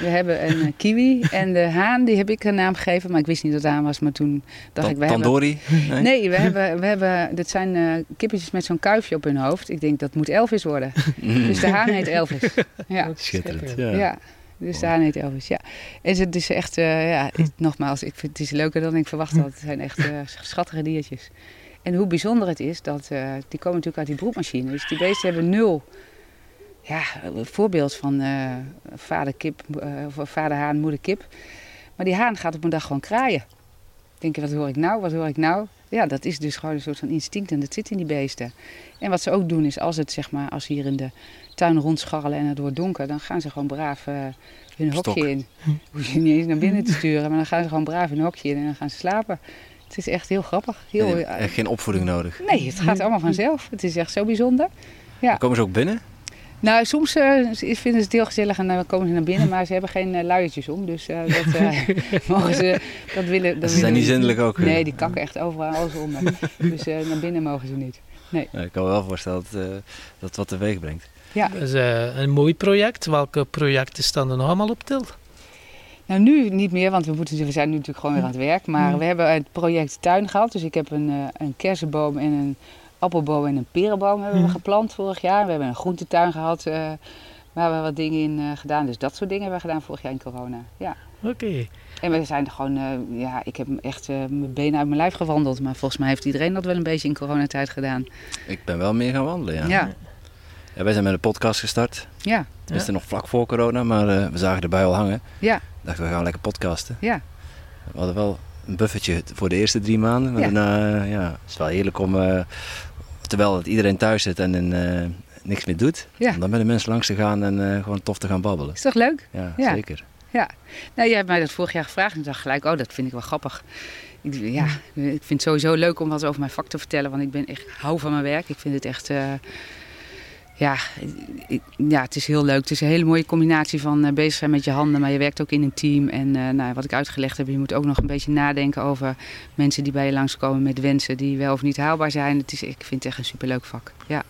we hebben een kiwi. En de haan, die heb ik een naam gegeven, maar ik wist niet dat het haan was. Maar toen dacht ik, we hebben... Tandoori? Nee? Nee, we hebben, we hebben, dit zijn eh, kippetjes met zo'n kuifje op hun hoofd. Ik denk, dat moet Elvis worden. Dus de haan heet Elvis. Ja. Schitterend. Ja. Ja. Dus de haan heet Elvis, ja. En het is echt, eh, ja, het- nogmaals, ik vind het is leuker dan ik verwacht had. Het zijn echt eh, schattige diertjes. En hoe bijzonder het is, dat, eh, die komen natuurlijk uit die broedmachine. Dus die beesten hebben nul, ja, voorbeeld van vader kip, of vader haan, moeder kip. Maar die haan gaat op een dag gewoon kraaien. Denk je, wat hoor ik nou, wat hoor ik nou? Ja, dat is dus gewoon een soort van instinct en dat zit in die beesten. En wat ze ook doen is, als het zeg maar, als ze hier in de tuin rondscharrelen en het wordt donker, dan gaan ze gewoon braaf eh, hun Stok. hokje in. Hoef je niet eens naar binnen te sturen, maar dan gaan ze gewoon braaf hun hokje in en dan gaan ze slapen. Het is echt heel grappig. Heel, Nee, echt geen opvoeding nodig. nee, het gaat allemaal vanzelf. Het is echt zo bijzonder. Ja. Dan komen ze ook binnen? Nou, soms eh, vinden ze het heel gezellig en dan komen ze naar binnen, maar ze hebben geen eh, luiertjes om. Dus eh, dat eh, mogen ze, dat willen dat Ze zijn niet zindelijk ook. Nee, die kakken echt overal alles onder. Dus eh, naar binnen mogen ze niet. Ja, ik kan me wel voorstellen dat eh, dat wat teweeg brengt. Ja. Dat is eh, een mooi project. Welke projecten staan er nog allemaal op til? Nou, nu niet meer, want we, moeten, we zijn nu natuurlijk gewoon weer aan het werk. Maar we hebben het project tuin gehad. Dus ik heb een, eh, een kersenboom en een appelboom en een perenboom hebben we Mhm. geplant vorig jaar. We hebben een groentetuin gehad eh, waar we wat dingen in eh, gedaan. Dus dat soort dingen hebben we gedaan vorig jaar in corona. Ja. Oké. En we zijn er gewoon, eh, ja, ik heb echt mijn benen uit mijn lijf gewandeld. Maar volgens mij heeft iedereen dat wel een beetje in coronatijd gedaan. Ik ben wel meer gaan wandelen, ja. Ja, Ja, wij zijn met een podcast gestart. ja, We wisten nog vlak voor corona, maar eh, we zagen erbij al hangen. ja, dachten we gaan lekker podcasten. ja. We hadden wel een buffertje voor de eerste drie maanden. Maar Ja. daarna, ja, het is wel heerlijk om, eh, terwijl het iedereen thuis zit en eh, niks meer doet, Ja. om dan met de mensen langs te gaan en eh, gewoon tof te gaan babbelen. Is toch leuk? Ja, Ja. zeker. Nou, jij hebt mij dat vorig jaar gevraagd en ik dacht gelijk, oh, dat vind ik wel grappig. Ik, ja, ik vind het sowieso leuk om wat over mijn vak te vertellen, want ik ben echt, ik hou van mijn werk. Ik vind het echt, eh, ja, ik- ja, het is heel leuk. Het is een hele mooie combinatie van eh, bezig zijn met je handen, maar je werkt ook in een team. En eh, nou, wat ik uitgelegd heb, je moet ook nog een beetje nadenken over mensen die bij je langskomen met wensen die wel of niet haalbaar zijn. Het is, ik vind het echt een superleuk vak. Ja,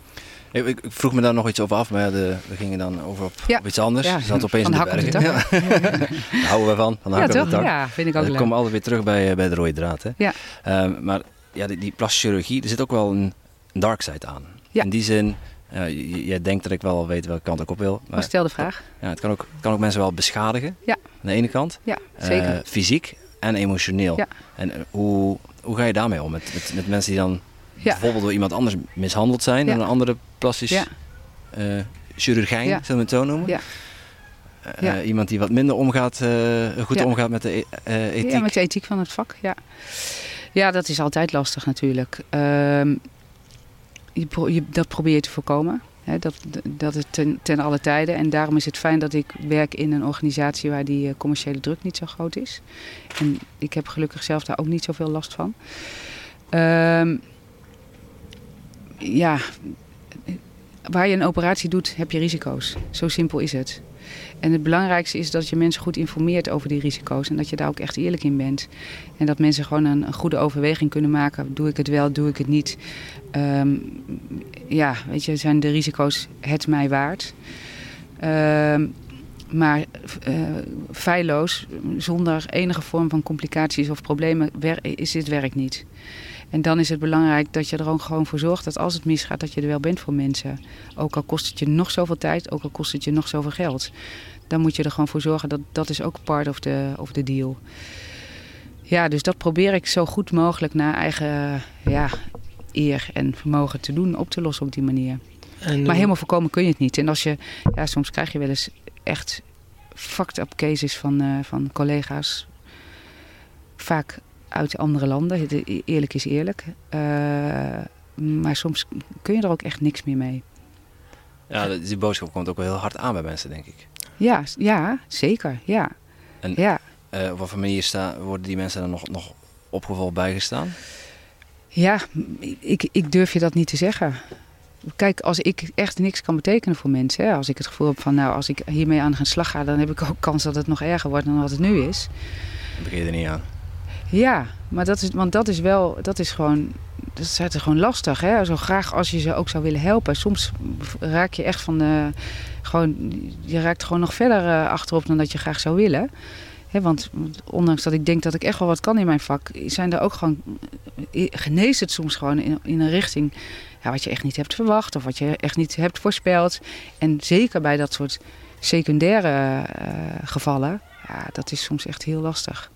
Ik, ik, ik vroeg me daar nog iets over af, maar de, we gingen dan over op, Ja. op iets anders. Ja, Ze zat opeens van in de op bergen. Ja. Daar houden we van, van de ja hak op de toch? tak. Ja, vind ik ook We leuk. komen altijd weer terug bij, eh, bij de rode draad. Hè? Ja. Ehm, maar ja, die, die plastische chirurgie, er zit ook wel een, dark side aan. In die zin, j- jij denkt dat ik wel weet welke kant ik op wil. Maar Maar stel de vraag. ja, het, kan ook, het kan ook mensen wel beschadigen. Ja. Aan de ene kant. Ja, Eh, zeker. fysiek en emotioneel. Ja. En eh, hoe, hoe ga je daarmee om? Met, met, met mensen die dan Ja. bijvoorbeeld door iemand anders mishandeld zijn. Ja. En een andere plastisch Ja. eh, chirurgijn, zullen we het zo noemen. Ja. Eh, iemand die wat minder omgaat, eh, goed omgaat met de e- eh, ethiek. Ja, met de ethiek van het vak, ja. Ja, dat is altijd lastig natuurlijk. Ehm, dat probeer je te voorkomen. Hè, dat, dat het ten, ten alle tijden. En daarom is het fijn dat ik werk in een organisatie waar die eh, commerciële druk niet zo groot is. En ik heb gelukkig zelf daar ook niet zoveel last van. Ehm, ja, waar je een operatie doet, heb je risico's. Zo simpel is het. En het belangrijkste is dat je mensen goed informeert over die risico's en dat je daar ook echt eerlijk in bent. En dat mensen gewoon een, goede overweging kunnen maken. Doe ik het wel, doe ik het niet? Ehm, ja, weet je, zijn de risico's het mij waard? Ehm, maar eh, feilloos, zonder enige vorm van complicaties of problemen, is dit werk niet. En dan is het belangrijk dat je er ook gewoon voor zorgt dat als het misgaat, dat je er wel bent voor mensen. Ook al kost het je nog zoveel tijd, ook al kost het je nog zoveel geld. Dan moet je er gewoon voor zorgen dat dat is ook part of the, of the deal. Ja, dus dat probeer ik zo goed mogelijk naar eigen ja, eer en vermogen te doen, op te lossen op die manier. En Maar helemaal voorkomen kun je het niet. En als je, ja, soms krijg je wel eens echt fucked up cases van, eh, van collega's. Vaak uit andere landen. Eerlijk is eerlijk. Uh, maar soms kun je er ook echt niks meer mee. Ja, die boodschap komt ook wel heel hard aan bij mensen, denk ik. Ja, ja zeker. Ja. En ja. Uh, op wat voor manier staan, worden die mensen dan nog, nog opgevolgd bijgestaan? Ja, ik, ik durf je dat niet te zeggen. Kijk, als ik echt niks kan betekenen voor mensen, hè, als ik het gevoel heb van, nou, als ik hiermee aan de slag ga, dan heb ik ook kans dat het nog erger wordt dan wat het nu is. Dan begin je er niet aan. Ja, maar dat is, want dat is wel, dat is gewoon, dat is gewoon lastig. Hè? Zo graag als je ze ook zou willen helpen. Soms raak je echt van gewoon, je raakt gewoon nog verder uh, achterop dan dat je graag zou willen. He, want ondanks dat ik denk dat ik echt wel wat kan in mijn vak, zijn er ook gewoon, eh, geneest het soms gewoon in, in een richting ja, wat je echt niet hebt verwacht of wat je echt niet hebt voorspeld. En zeker bij dat soort secundaire gevallen, ja, dat is soms echt heel lastig.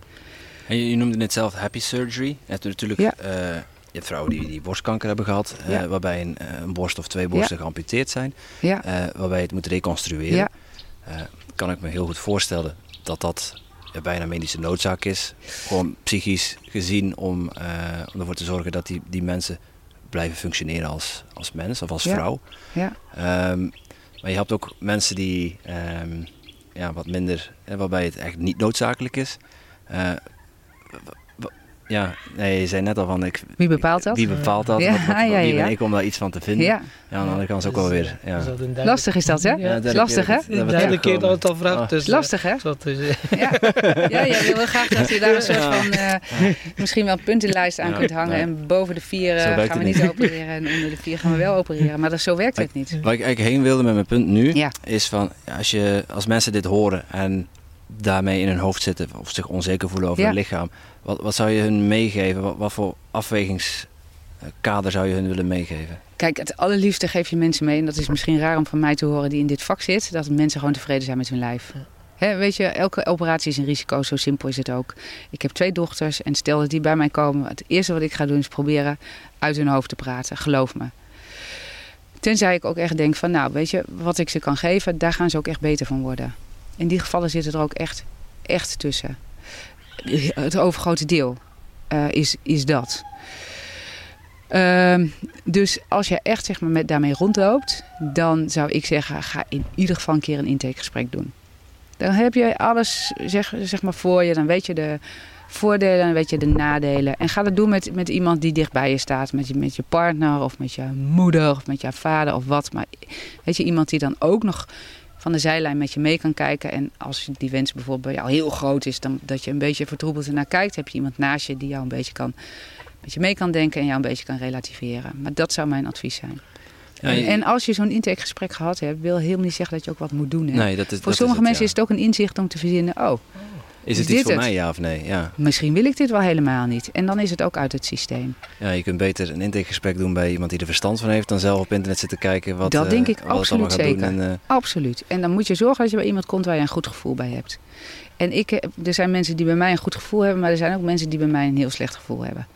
En je, je noemde net zelf happy surgery. Je hebt natuurlijk ja. uh, je hebt vrouwen die, die borstkanker hebben gehad, ja. waarbij een, een, borst of twee borsten ja. geamputeerd zijn, waarbij je het moet reconstrueren. kan ik me heel goed voorstellen dat dat bijna medische noodzaak is. Gewoon psychisch gezien om, om ervoor te zorgen dat die, die mensen blijven functioneren als, als mens of als vrouw. Ja. Um, maar je hebt ook mensen die um, ja, wat minder, waarbij het echt niet noodzakelijk is. Uh, ja, nee, je zei net al van... Ik, wie bepaalt dat? Wie bepaalt dat? Ja, wat, wat, ja, ja, wie ben ik om daar iets van te vinden? Ja, ja aan de andere kant is ook wel weer... Ja. Is dat een derde- Lastig is dat, hè? Ja, is lastig, hè? De derde keer dat het al vraagt. Dus, Lastig, hè? Eh, Ja, ja jij wil graag dat je daar een soort Ja. van... eh, misschien wel een puntenlijst aan Ja, kunt hangen. En boven de vier eh, gaan we niet niet. opereren. En onder de vier gaan we wel opereren. Maar dat, zo werkt het niet. Waar ik eigenlijk heen wilde met mijn punt nu, Ja. is van als, je, als mensen dit horen en daarmee in hun hoofd zitten of zich onzeker voelen over Ja. hun lichaam, wat, wat zou je hun meegeven? Wat, wat voor afwegingskader zou je hun willen meegeven? Kijk, het allerliefste geef je mensen mee. En dat is misschien raar om van mij te horen die in dit vak zit. Dat mensen gewoon tevreden zijn met hun lijf. Hè, weet je, elke operatie is een risico. Zo simpel is het ook. Ik heb twee dochters. En stel dat die bij mij komen. Het eerste wat ik ga doen is proberen uit hun hoofd te praten. Geloof me. Tenzij ik ook echt denk van, nou, weet je, wat ik ze kan geven, daar gaan ze ook echt beter van worden. In die gevallen zitten er ook echt, echt tussen. Het overgrote deel eh, is, is dat. Ehm, dus als je echt zeg maar, met, daarmee rondloopt, dan zou ik zeggen, ga in ieder geval een keer een intakegesprek doen. Dan heb je alles zeg, zeg maar voor je, dan weet je de voordelen, dan weet je de nadelen. En ga dat doen met, met iemand die dichtbij je staat, met je, met je partner of met je moeder of met je vader of wat. Maar weet je, iemand die dan ook nog van de zijlijn met je mee kan kijken. En als die wens bijvoorbeeld bij jou heel groot is, dan dat je een beetje vertroebeld ernaar kijkt, heb je iemand naast je die jou een beetje kan, met je mee kan denken en jou een beetje kan relativeren. Maar dat zou mijn advies zijn. Ja, je- En als je zo'n intakegesprek gehad hebt, wil helemaal niet zeggen dat je ook wat moet doen. Hè? nee, dat is, Voor dat sommige is mensen is het ook een inzicht om te verzinnen, oh. Is het is iets voor het? mij, ja of nee? Ja. misschien wil ik dit wel helemaal niet. En dan is het ook uit het systeem. ja, je kunt beter een intakegesprek doen bij iemand die er verstand van heeft dan zelf op internet zitten kijken wat, Dat eh, denk ik wat het absoluut zeker. En, eh, Absoluut. En dan moet je zorgen dat je bij iemand komt waar je een goed gevoel bij hebt. En ik, er zijn mensen die bij mij een goed gevoel hebben, maar er zijn ook mensen die bij mij een heel slecht gevoel hebben.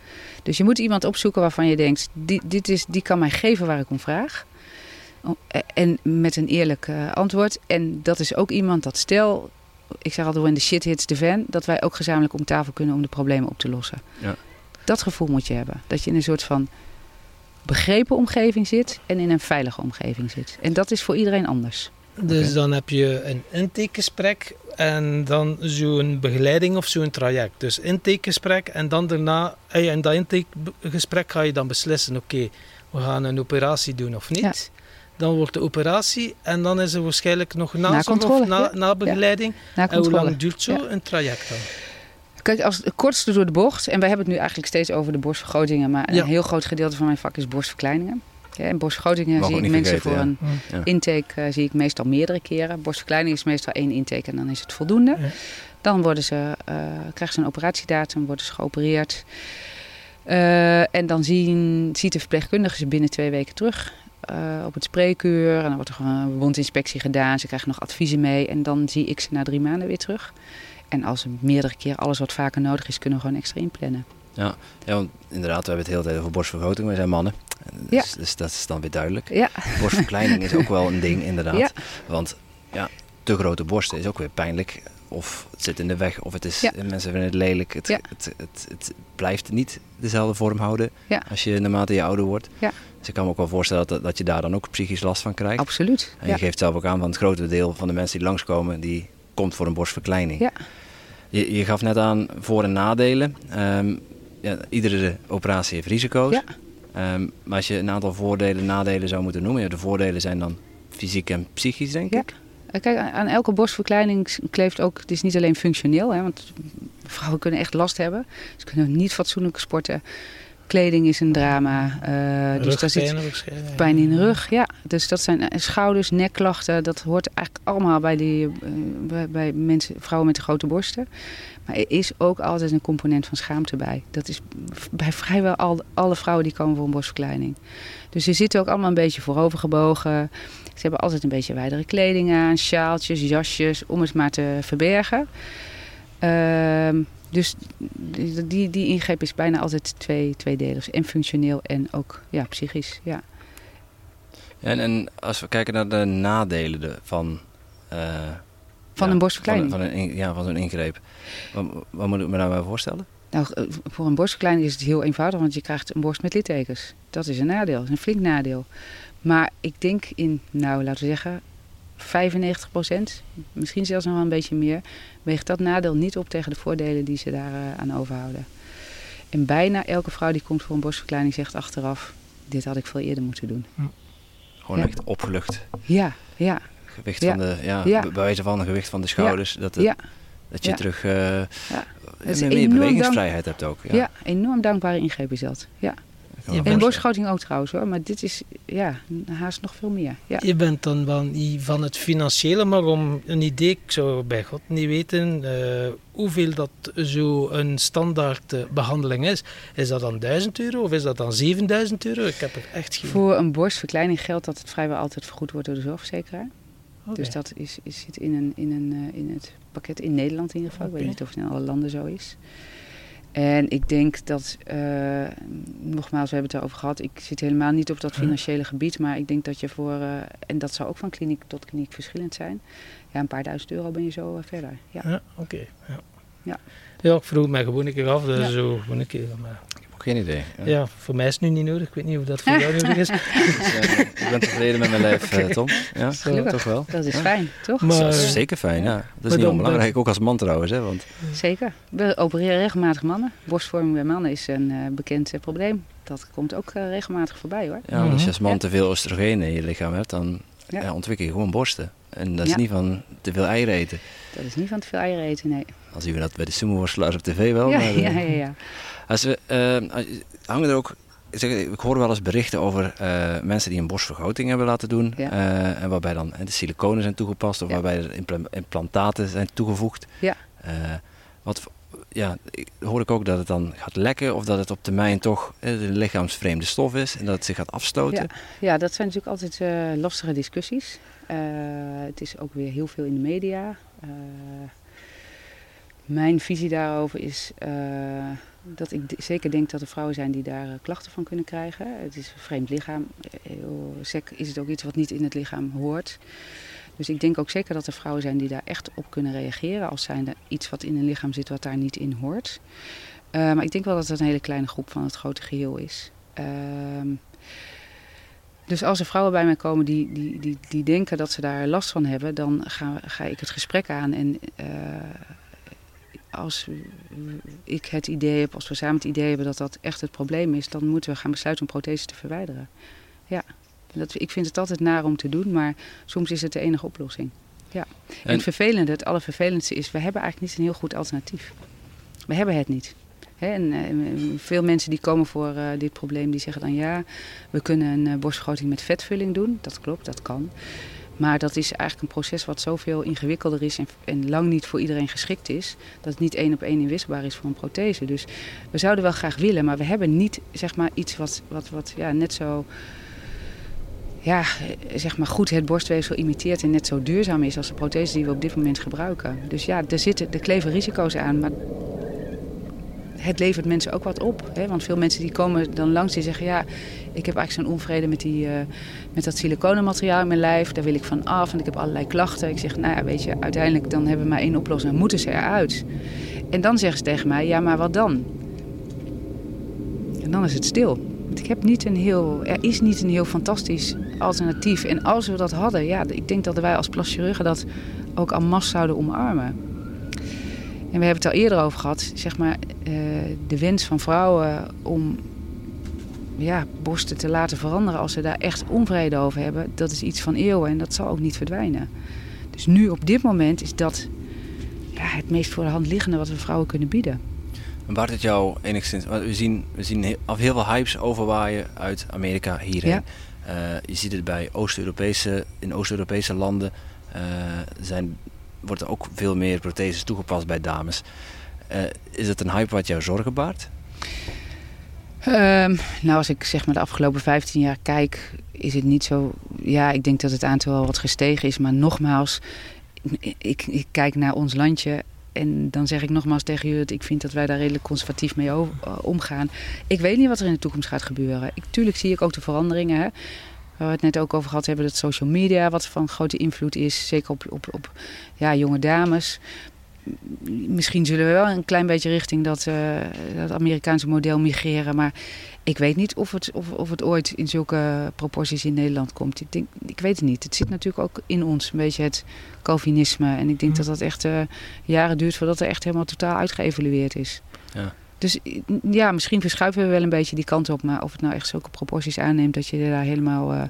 Dus je moet iemand opzoeken waarvan je denkt, die, dit is, die kan mij geven waar ik om vraag. Eh, En met een eerlijk eh, antwoord. En dat is ook iemand dat stel, ik zeg altijd when the shit hits the fan, dat wij ook gezamenlijk om tafel kunnen om de problemen op te lossen. Ja. Dat gevoel moet je hebben. Dat je in een soort van begrepen omgeving zit en in een veilige omgeving zit. En dat is voor iedereen anders. Dus dan heb je een intakegesprek en dan zo'n begeleiding of zo'n traject. Dus intakegesprek en dan daarna, eh, in dat intakegesprek ga je dan beslissen, oké, we gaan een operatie doen of niet. Dan wordt de operatie en dan is er waarschijnlijk nog nazorg Nakontrole, of na, ja. nabegeleiding. Na En hoe lang duurt zo Ja. een traject dan? Kijk, als het kortste door de bocht, en wij hebben het nu eigenlijk steeds over de borstvergrotingen, maar Ja. een heel groot gedeelte van mijn vak is borstverkleiningen. Ja, en borstvergrotingen Mag zie ik mensen vergeten, voor een Ja. intake eh, zie ik meestal meerdere keren. Borstverkleining is meestal één intake en dan is het voldoende. Ja. Dan worden ze, eh, krijgen ze een operatiedatum, worden ze geopereerd. Eh, en dan zien, ziet de verpleegkundige ze binnen twee weken terug eh, op het spreekuur. En dan wordt er gewoon een wondinspectie gedaan. Ze krijgen nog adviezen mee. En dan zie ik ze na drie maanden weer terug. En als er meerdere keer alles wat vaker nodig is, kunnen we gewoon extra inplannen. Ja, want inderdaad, we hebben het heel tijd over borstvergroting. Wij zijn mannen. Dus, Ja. dus dat is dan weer duidelijk. Ja, Borstverkleining is ook wel een ding, inderdaad. Ja. Want ja, te grote borsten is ook weer pijnlijk of het zit in de weg of het is, mensen vinden het lelijk. Het, het, het, het, blijft niet dezelfde vorm houden als je naarmate je ouder wordt. Dus ik kan me ook wel voorstellen dat, dat je daar dan ook psychisch last van krijgt. Absoluut. En je geeft zelf ook aan van het grote deel van de mensen die langskomen, die komt voor een borstverkleining. Ja. Je, je gaf net aan voor- en nadelen. Ehm, ja, iedere operatie heeft risico's. Ja. Ehm, maar als je een aantal voordelen en nadelen zou moeten noemen, ja, de voordelen zijn dan fysiek en psychisch, denk ik. Eh, kijk, aan elke borstverkleining kleeft ook, het is niet alleen functioneel, hè, want vrouwen kunnen echt last hebben. Ze kunnen niet fatsoenlijk sporten. Kleding is een drama. Uh, dus daar zit pijn in de rug. Ja, dus dat zijn eh, schouders, nekklachten. Dat hoort eigenlijk allemaal bij, die, bij, bij, mensen, vrouwen met de grote borsten. Maar er is ook altijd een component van schaamte bij. Dat is bij vrijwel al, alle vrouwen die komen voor een borstverkleining. Dus ze zitten ook allemaal een beetje voorover gebogen. Ze hebben altijd een beetje wijdere kleding aan, sjaaltjes, jasjes, om het maar te verbergen. Ehm, dus die, die ingreep is bijna altijd twee, tweedelig. En functioneel en ook ja, psychisch. Ja. En, en als we kijken naar de nadelen van... Uh, van een borstverkleining? Van, een, ja, van zo'n ingreep. Wat, wat moet ik me nou bij voorstellen? Nou, eh, voor een borstverkleining is het heel eenvoudig, want je krijgt een borst met littekens. Dat is een nadeel, een flink nadeel. Maar ik denk in, nou laten we zeggen, 95 procent, misschien zelfs nog wel een beetje meer, weegt dat nadeel niet op tegen de voordelen die ze daar uh, aan overhouden. En bijna elke vrouw die komt voor een borstverkleining zegt achteraf, dit had ik veel eerder moeten doen. Hm. Gewoon echt opgelucht. Ja, ja. Gewicht van de, ja, ja. bij wijze van een gewicht van de schouders. Dat, het, dat je terug uh, ja. meer bewegingsvrijheid hebt ook. Ja. enorm dankbare ingreep is dat. Ja. En borstschouting ook trouwens hoor, maar dit is ja, haast nog veel meer. Ja. Je bent dan van, van het financiële, maar om een idee, ik zou bij God niet weten uh, hoeveel dat zo een standaard uh, behandeling is. Is dat dan 1000 euro of is dat dan 7000 euro? Ik heb het echt geen... Voor een borstverkleining geldt dat het vrijwel altijd vergoed wordt door de zorgverzekeraar. Okay. Dus dat is, is, zit in, een, in, een, uh, in het pakket in Nederland in ieder geval. Okay. Ik weet niet of het in alle landen zo is. En ik denk dat, uh, nogmaals, we hebben het erover gehad. Ik zit helemaal niet op dat financiële gebied. Maar ik denk dat je voor, uh, en dat zou ook van kliniek tot kliniek verschillend zijn. Ja, een paar duizend euro ben je zo uh, verder. Ja, ja oké. Okay. Ja. Ja. ja, ik vroeg mij gewoon een keer af. Dus ja. zo gewoon een keer. Maar... Geen idee. Ja. ja. voor mij is het nu niet nodig. Ik weet niet of dat voor jou nodig is. dus, uh, ik ben tevreden met mijn lijf, okay. Tom. Ja, Zo, toch wel. Dat is ja. fijn, toch? Maar, dat is zeker fijn, ja. Dat is niet onbelangrijk, ook als man trouwens. Hè, want... Zeker. We opereren regelmatig mannen. Borstvorming bij mannen is een uh, bekend uh, probleem. Dat komt ook regelmatig voorbij hoor. Ja, als je als man te veel oestrogeen in je lichaam hebt, dan ontwikkel je gewoon borsten. En dat is niet van te veel eieren eten. Dat is niet van te veel eieren eten, nee. Als zien we dat bij de sumo-worstelaars op tv wel. Ja, maar, ja, ja, ja. Als we, uh, hangen er ook, ik hoor wel eens berichten over uh, mensen die een borstvergroting hebben laten doen. Ja. Uh, en waarbij dan de siliconen zijn toegepast of ja. waarbij er implantaten zijn toegevoegd. Ja. wat, ja, hoor ik ook dat het dan gaat lekken of dat het op termijn toch een lichaamsvreemde stof is en dat het zich gaat afstoten. Ja, ja dat zijn natuurlijk altijd lastige discussies. het is ook weer heel veel in de media. Mijn visie daarover is uh, dat ik zeker denk dat er vrouwen zijn die daar uh, klachten van kunnen krijgen. Het is een vreemd lichaam. Heel sec is het ook iets wat niet in het lichaam hoort. Dus ik denk ook zeker dat er vrouwen zijn die daar echt op kunnen reageren. Als zijnde iets wat in een lichaam zit wat daar niet in hoort. Maar ik denk wel dat het een hele kleine groep van het grote geheel is. Ehm, dus als er vrouwen bij mij komen die, die, die, die denken dat ze daar last van hebben, dan ga, ga ik het gesprek aan en als ik het idee heb, als we samen het idee hebben dat dat echt het probleem is, dan moeten we gaan besluiten om prothesen te verwijderen. Ja, dat, ik vind het altijd naar om te doen, maar soms is het de enige oplossing. Ja. En, het vervelende, het allervervelendste is, we hebben eigenlijk niet een heel goed alternatief. We hebben het niet. He, en, uh, veel mensen die komen voor uh, dit probleem, die zeggen dan ja, we kunnen een uh, borstvergroting met vetvulling doen. Dat klopt, dat kan. Maar dat is eigenlijk een proces wat zoveel ingewikkelder is en, lang niet voor iedereen geschikt is. Dat het niet één op één inwisselbaar is voor een prothese. Dus we zouden wel graag willen, maar we hebben niet zeg maar, iets wat, wat, wat ja, net zo ja, zeg maar goed het borstweefsel imiteert en net zo duurzaam is als de prothese die we op dit moment gebruiken. Dus ja, er, zitten, er kleven risico's aan, maar het levert mensen ook wat op. Hè? Want veel mensen die komen dan langs die zeggen... ja, ik heb eigenlijk zo'n onvrede met, die, uh, met dat siliconenmateriaal in mijn lijf. Daar wil ik van af en ik heb allerlei klachten. Ik zeg, nou ja, weet je, uiteindelijk dan hebben we maar één oplossing. Dan moeten ze eruit. En dan zeggen ze tegen mij, ja, maar wat dan? En dan is het stil. Want ik heb niet een heel, er is niet een heel fantastisch alternatief. En als we dat hadden, ja, ik denk dat wij als plaschirurgen dat ook al masse zouden omarmen. En we hebben het al eerder over gehad, zeg maar, uh, de wens van vrouwen om ja, borsten te laten veranderen als ze daar echt onvrede over hebben, dat is iets van eeuwen en dat zal ook niet verdwijnen. Dus nu op dit moment is dat ja, het meest voor de hand liggende wat we vrouwen kunnen bieden. Waar het jou enigszins... We zien, we zien heel, heel veel hypes overwaaien uit Amerika hierheen. Ja. Uh, je ziet het bij Oost-Europese, in Oost-Europese landen uh, zijn, wordt er ook veel meer protheses toegepast bij dames. Uh, is het een hype wat jou zorgen baart? Um, nou, als ik zeg maar de afgelopen 15 jaar kijk, is het niet zo. Ja, ik denk dat het aantal wel wat gestegen is. Maar nogmaals, ik, ik kijk naar ons landje en dan zeg ik nogmaals tegen jullie dat ik vind dat wij daar redelijk conservatief mee omgaan. Ik weet niet wat er in de toekomst gaat gebeuren. Ik, tuurlijk zie ik ook de veranderingen. Hè. Waar we het net ook over gehad hebben, dat social media wat van grote invloed is. Zeker op, op, op ja, jonge dames. Misschien zullen we wel een klein beetje richting dat, uh, dat Amerikaanse model migreren. Maar ik weet niet of het, of, of het ooit in zulke proporties in Nederland komt. Ik, denk, ik weet het niet. Het zit natuurlijk ook in ons, een beetje het Calvinisme. En ik denk mm. dat dat echt uh, jaren duurt voordat er echt helemaal totaal uitgeëvalueerd is. Ja. Dus ja, misschien verschuiven we wel een beetje die kant op. Maar of het nou echt zulke proporties aanneemt dat je daar helemaal... Uh,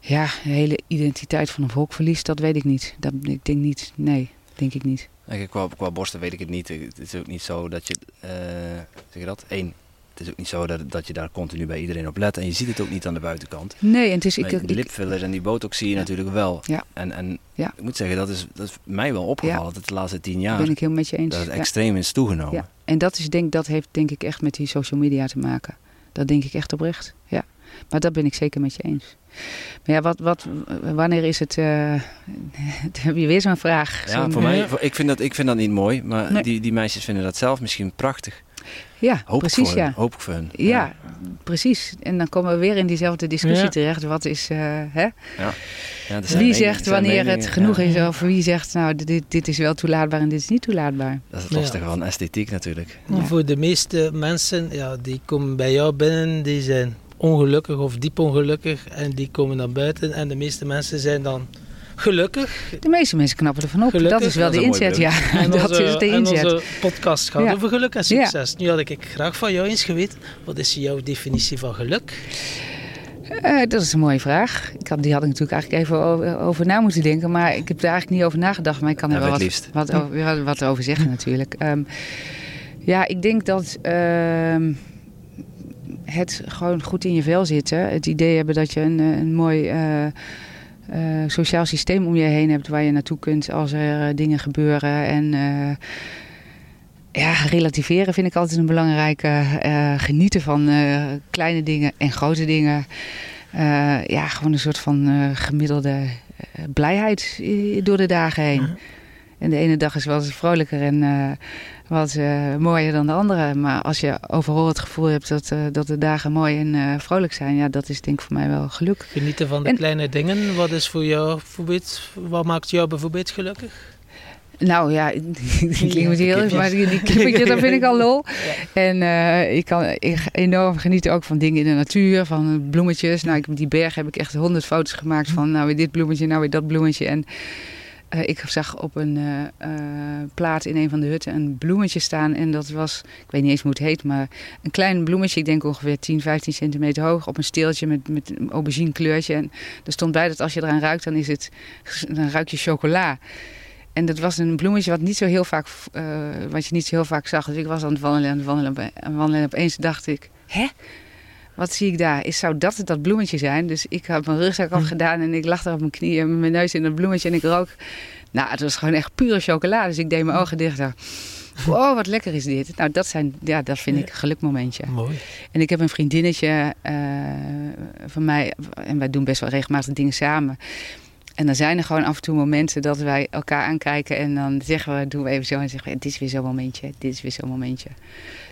ja, de hele identiteit van een volk verliest, dat weet ik niet. Dat, ik denk niet, nee, denk ik niet. Qua, qua borsten weet ik het niet. Het is ook niet zo dat je, uh, zeg je dat, één, het is ook niet zo dat, dat je daar continu bij iedereen op let. En je ziet het ook niet aan de buitenkant. Nee, en het is... Ik, die lipfillers en die botox zie je natuurlijk wel. Ja. En, en ja. ik moet zeggen, dat is, dat is mij wel opgevallen dat de laatste tien jaar... Ben ik heel met je eens. Dat het extreem is toegenomen. Ja. En dat, is, denk, dat heeft denk ik echt met die social media te maken. Dat denk ik echt oprecht, ja. Maar dat ben ik zeker met je eens. Maar ja, wat, wat, wanneer is het... Uh, heb je weer zo'n vraag. Ja, voor mij... ik, vind dat, ik vind dat niet mooi. Maar die, die meisjes vinden dat zelf misschien prachtig. Ja, hoop precies. Ja. Hoop ik voor hun. Ja, ja, precies. En dan komen we weer in diezelfde discussie ja. terecht. Wat is, uh, hè? Ja. Ja, wie zegt wanneer het genoeg is? Of wie zegt, nou, dit, dit is wel toelaatbaar en dit is niet toelaatbaar? Dat is het lastige van esthetiek natuurlijk. Voor de meeste mensen, ja, die komen bij jou binnen, die zijn ongelukkig of diep ongelukkig. En die komen naar buiten. En de meeste mensen zijn dan gelukkig. De meeste mensen knappen ervan op. Gelukkig. Dat is wel de inzet, ja. En dat onze, is de inzet. En onze podcast gaat ja. over geluk en succes. Ja. Nu had ik graag van jou eens geweten. Wat is jouw definitie van geluk? Uh, dat is een mooie vraag. Ik had, die had ik natuurlijk eigenlijk even over, over, na moeten denken. Maar ik heb er eigenlijk niet over nagedacht. Maar ik kan er wel wat, wat, over, wat over zeggen natuurlijk. Um, ja, ik denk dat... Uh, het gewoon goed in je vel zitten. Het idee hebben dat je een, een mooi uh, uh, sociaal systeem om je heen hebt waar je naartoe kunt als er uh, dingen gebeuren. En ja, relativeren vind ik altijd een belangrijke. genieten van kleine dingen en grote dingen. ja, gewoon een soort van gemiddelde blijheid door de dagen heen. En de ene dag is wel eens vrolijker en wat uh, mooier dan de andere. Maar als je overal het gevoel hebt dat, uh, dat de dagen mooi en uh, vrolijk zijn, ja, dat is denk ik voor mij wel geluk. Genieten van de en, kleine dingen. Wat is voor jou bijvoorbeeld, wat maakt jou bijvoorbeeld gelukkig? Nou ja, ik klinkt heel erg, maar die, die kippetje, dat vind ik al lol. Ja. En uh, ik kan ik enorm genieten ook van dingen in de natuur, van bloemetjes. Nou, ik, die berg heb ik echt honderd foto's gemaakt van, nou weer dit bloemetje, nou weer dat bloemetje. En uh, ik zag op een uh, uh, plaat in een van de hutten een bloemetje staan. En dat was, ik weet niet eens hoe het heet, maar een klein bloemetje. Ik denk ongeveer 10, 15 centimeter hoog. Op een steeltje met, met een aubergine kleurtje. En er stond bij dat als je eraan ruikt, dan, is het, dan ruik je chocola. En dat was een bloemetje wat, niet zo heel vaak, wat je niet zo heel vaak zag. Dus ik was aan het wandelen, aan wandelen en opeens dacht ik, hè? Wat zie ik daar? Is, zou dat het dat bloemetje zijn? Dus ik had mijn rugzak afgedaan en ik lag daar op mijn knieën met mijn neus in dat bloemetje en ik rook. Nou, het was gewoon echt pure chocolade. Dus ik deed mijn ogen dicht. Wow, wat lekker is dit. Nou, dat, zijn, ja, dat vind ik een gelukmomentje. Mooi. En ik heb een vriendinnetje uh, van mij, en wij doen best wel regelmatig dingen samen. En dan zijn er gewoon af en toe momenten dat wij elkaar aankijken en dan zeggen we, doen we even zo en zeggen we, dit is weer zo'n momentje, dit is weer zo'n momentje.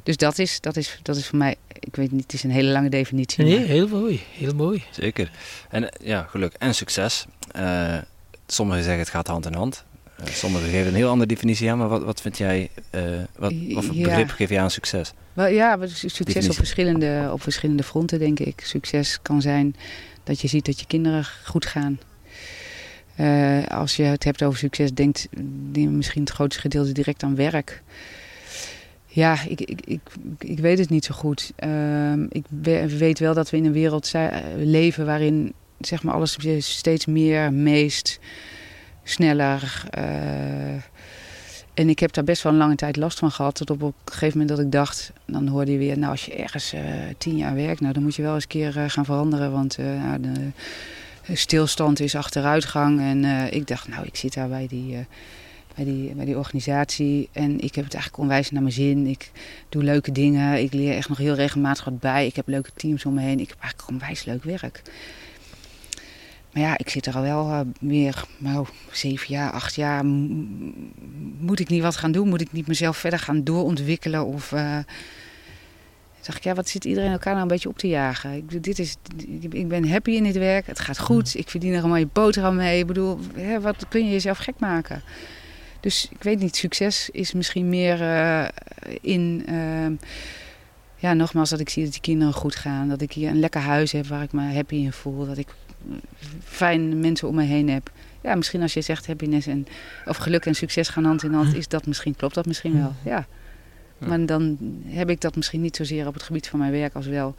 Dus dat is, dat, is, dat is voor mij, ik weet niet, het is een hele lange definitie. Nee, heel mooi, heel mooi. Zeker. En ja, geluk en succes. Uh, sommigen zeggen het gaat hand in hand. Uh, sommigen geven een heel andere definitie aan, maar wat, wat vind jij, uh, wat, wat voor begrip geef je aan succes? Wel, ja, succes op verschillende, op verschillende fronten denk ik. Succes kan zijn dat je ziet dat je kinderen goed gaan. Uh, als je het hebt over succes, denkt misschien het grootste gedeelte direct aan werk. Ja, ik, ik, ik, ik weet het niet zo goed. Uh, ik weet wel dat we in een wereld leven waarin zeg maar, alles steeds meer, meest, sneller. Uh, en ik heb daar best wel een lange tijd last van gehad. Tot op een gegeven moment dat ik dacht, dan hoorde je weer, nou als je ergens uh, tien jaar werkt, nou dan moet je wel eens een keer gaan veranderen. Want de, stilstand is achteruitgang. En uh, ik dacht, nou, ik zit daar bij die, uh, bij, die, bij die organisatie en ik heb het eigenlijk onwijs naar mijn zin. Ik doe leuke dingen, ik leer echt nog heel regelmatig wat bij. Ik heb leuke teams om me heen. Ik heb eigenlijk onwijs leuk werk. Maar ja, ik zit er al wel uh, meer, nou, zeven jaar, acht jaar. Moet ik niet wat gaan doen? Moet ik niet mezelf verder gaan doorontwikkelen? Of dacht ik, ja, wat zit iedereen elkaar nou een beetje op te jagen? Ik, dit is, ik ben happy in dit werk, het gaat goed, ik verdien er een mooie boterham mee. Ik bedoel, hè, wat kun je jezelf gek maken? Dus ik weet niet, succes is misschien meer uh, in... Uh, ja, nogmaals, dat ik zie dat die kinderen goed gaan. Dat ik hier een lekker huis heb waar ik me happy in voel. Dat ik fijne mensen om me heen heb. Ja, misschien als je zegt happiness en, of geluk en succes gaan hand in hand, is dat misschien, klopt dat misschien wel. Ja. Maar dan heb ik dat misschien niet zozeer op het gebied van mijn werk als wel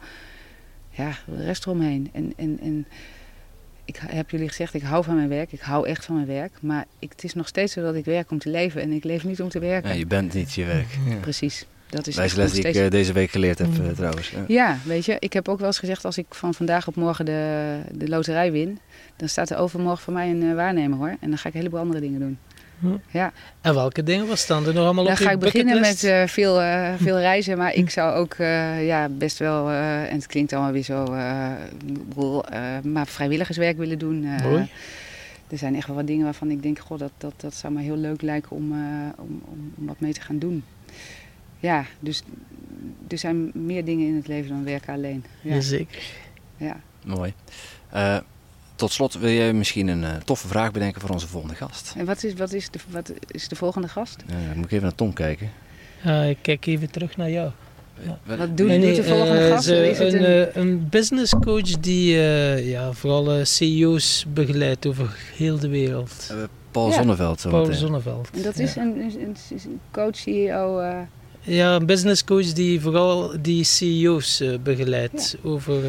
ja, de rest eromheen. En, en, en ik heb jullie gezegd, ik hou van mijn werk. Ik hou echt van mijn werk. Maar ik, het is nog steeds zo dat ik werk om te leven en ik leef niet om te werken. Ja, je bent niet je werk. Precies. Dat is les die ik uh, deze week geleerd heb uh, trouwens. Ja. ja. weet je, ik heb ook wel eens gezegd als ik van vandaag op morgen de, de loterij win, dan staat er overmorgen voor mij een uh, waarnemer hoor. En dan ga ik een heleboel andere dingen doen. Ja. En welke dingen was staan er nog allemaal dan op je ga ik beginnen met uh, veel, uh, veel reizen. Maar ik zou ook uh, ja, best wel, en het klinkt allemaal weer zo, maar vrijwilligerswerk willen doen. Mooi. Er zijn echt wel wat dingen waarvan ik denk, goh, dat, dat, dat zou me heel leuk lijken om, om, om, om wat mee te gaan doen. Ja, dus er zijn meer dingen in het leven dan werken alleen. Ja. Jazeker. Ja. Mooi. Tot slot wil jij misschien een uh, toffe vraag bedenken voor onze volgende gast. En wat is, wat is, de, wat is de volgende gast? Uh, moet ik even naar Tom kijken. Uh, ik kijk even terug naar jou. Ja. Wat doet, nee, doet de volgende gast? Ze, is een, een, een business coach die ja, vooral CEO's begeleidt over heel de wereld. Paul ja. Zonneveld. Zo Paul meteen. Zonneveld. En dat is ja. een, een, een, coach, CEO... Ja, een business coach die vooral die CEO's begeleidt over...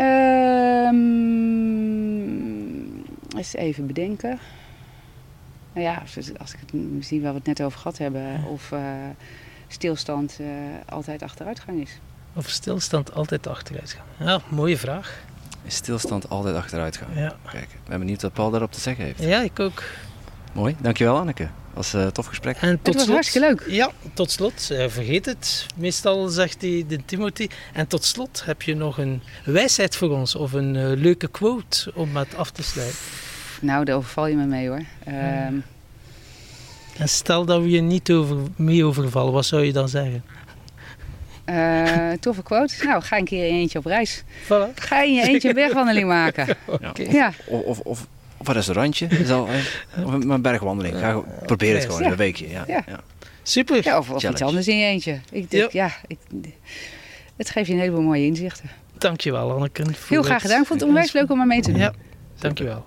Um, eens even bedenken. Nou ja, als ik het zie waar we het net over gehad hebben, of uh, stilstand uh, altijd achteruitgang is. Of stilstand altijd achteruitgang. Ja, mooie vraag. Is stilstand altijd achteruitgang? Ja. Kijk, ik ben benieuwd wat Paul daarop te zeggen heeft. Ja, ik ook. Mooi, dankjewel Anneke. was een uh, tof gesprek. En tot het was slot, hartstikke leuk. Ja, tot slot, uh, vergeet het. Meestal zegt hij de Timothy. En tot slot heb je nog een wijsheid voor ons of een uh, leuke quote om het af te sluiten. Nou, daar overval je me mee hoor. Um... En stel dat we je niet over, mee overvallen, wat zou je dan zeggen? Uh, toffe quote. Nou, ga een keer in je eentje op reis. Voilà. Ga in je eentje een bergwandeling maken. Okay. Ja. Of, of, of een restaurantje. Zal, of een bergwandeling. Ga, probeer het gewoon, ja. een weekje. Ja. ja. Super. Ja, of, of iets anders in je eentje. Ik denk, ja. ik, het geeft je een heleboel mooie inzichten. Dankjewel, Anneke. Heel graag gedaan. Ik vond het onwijs leuk om mee te doen. Ja, dankjewel.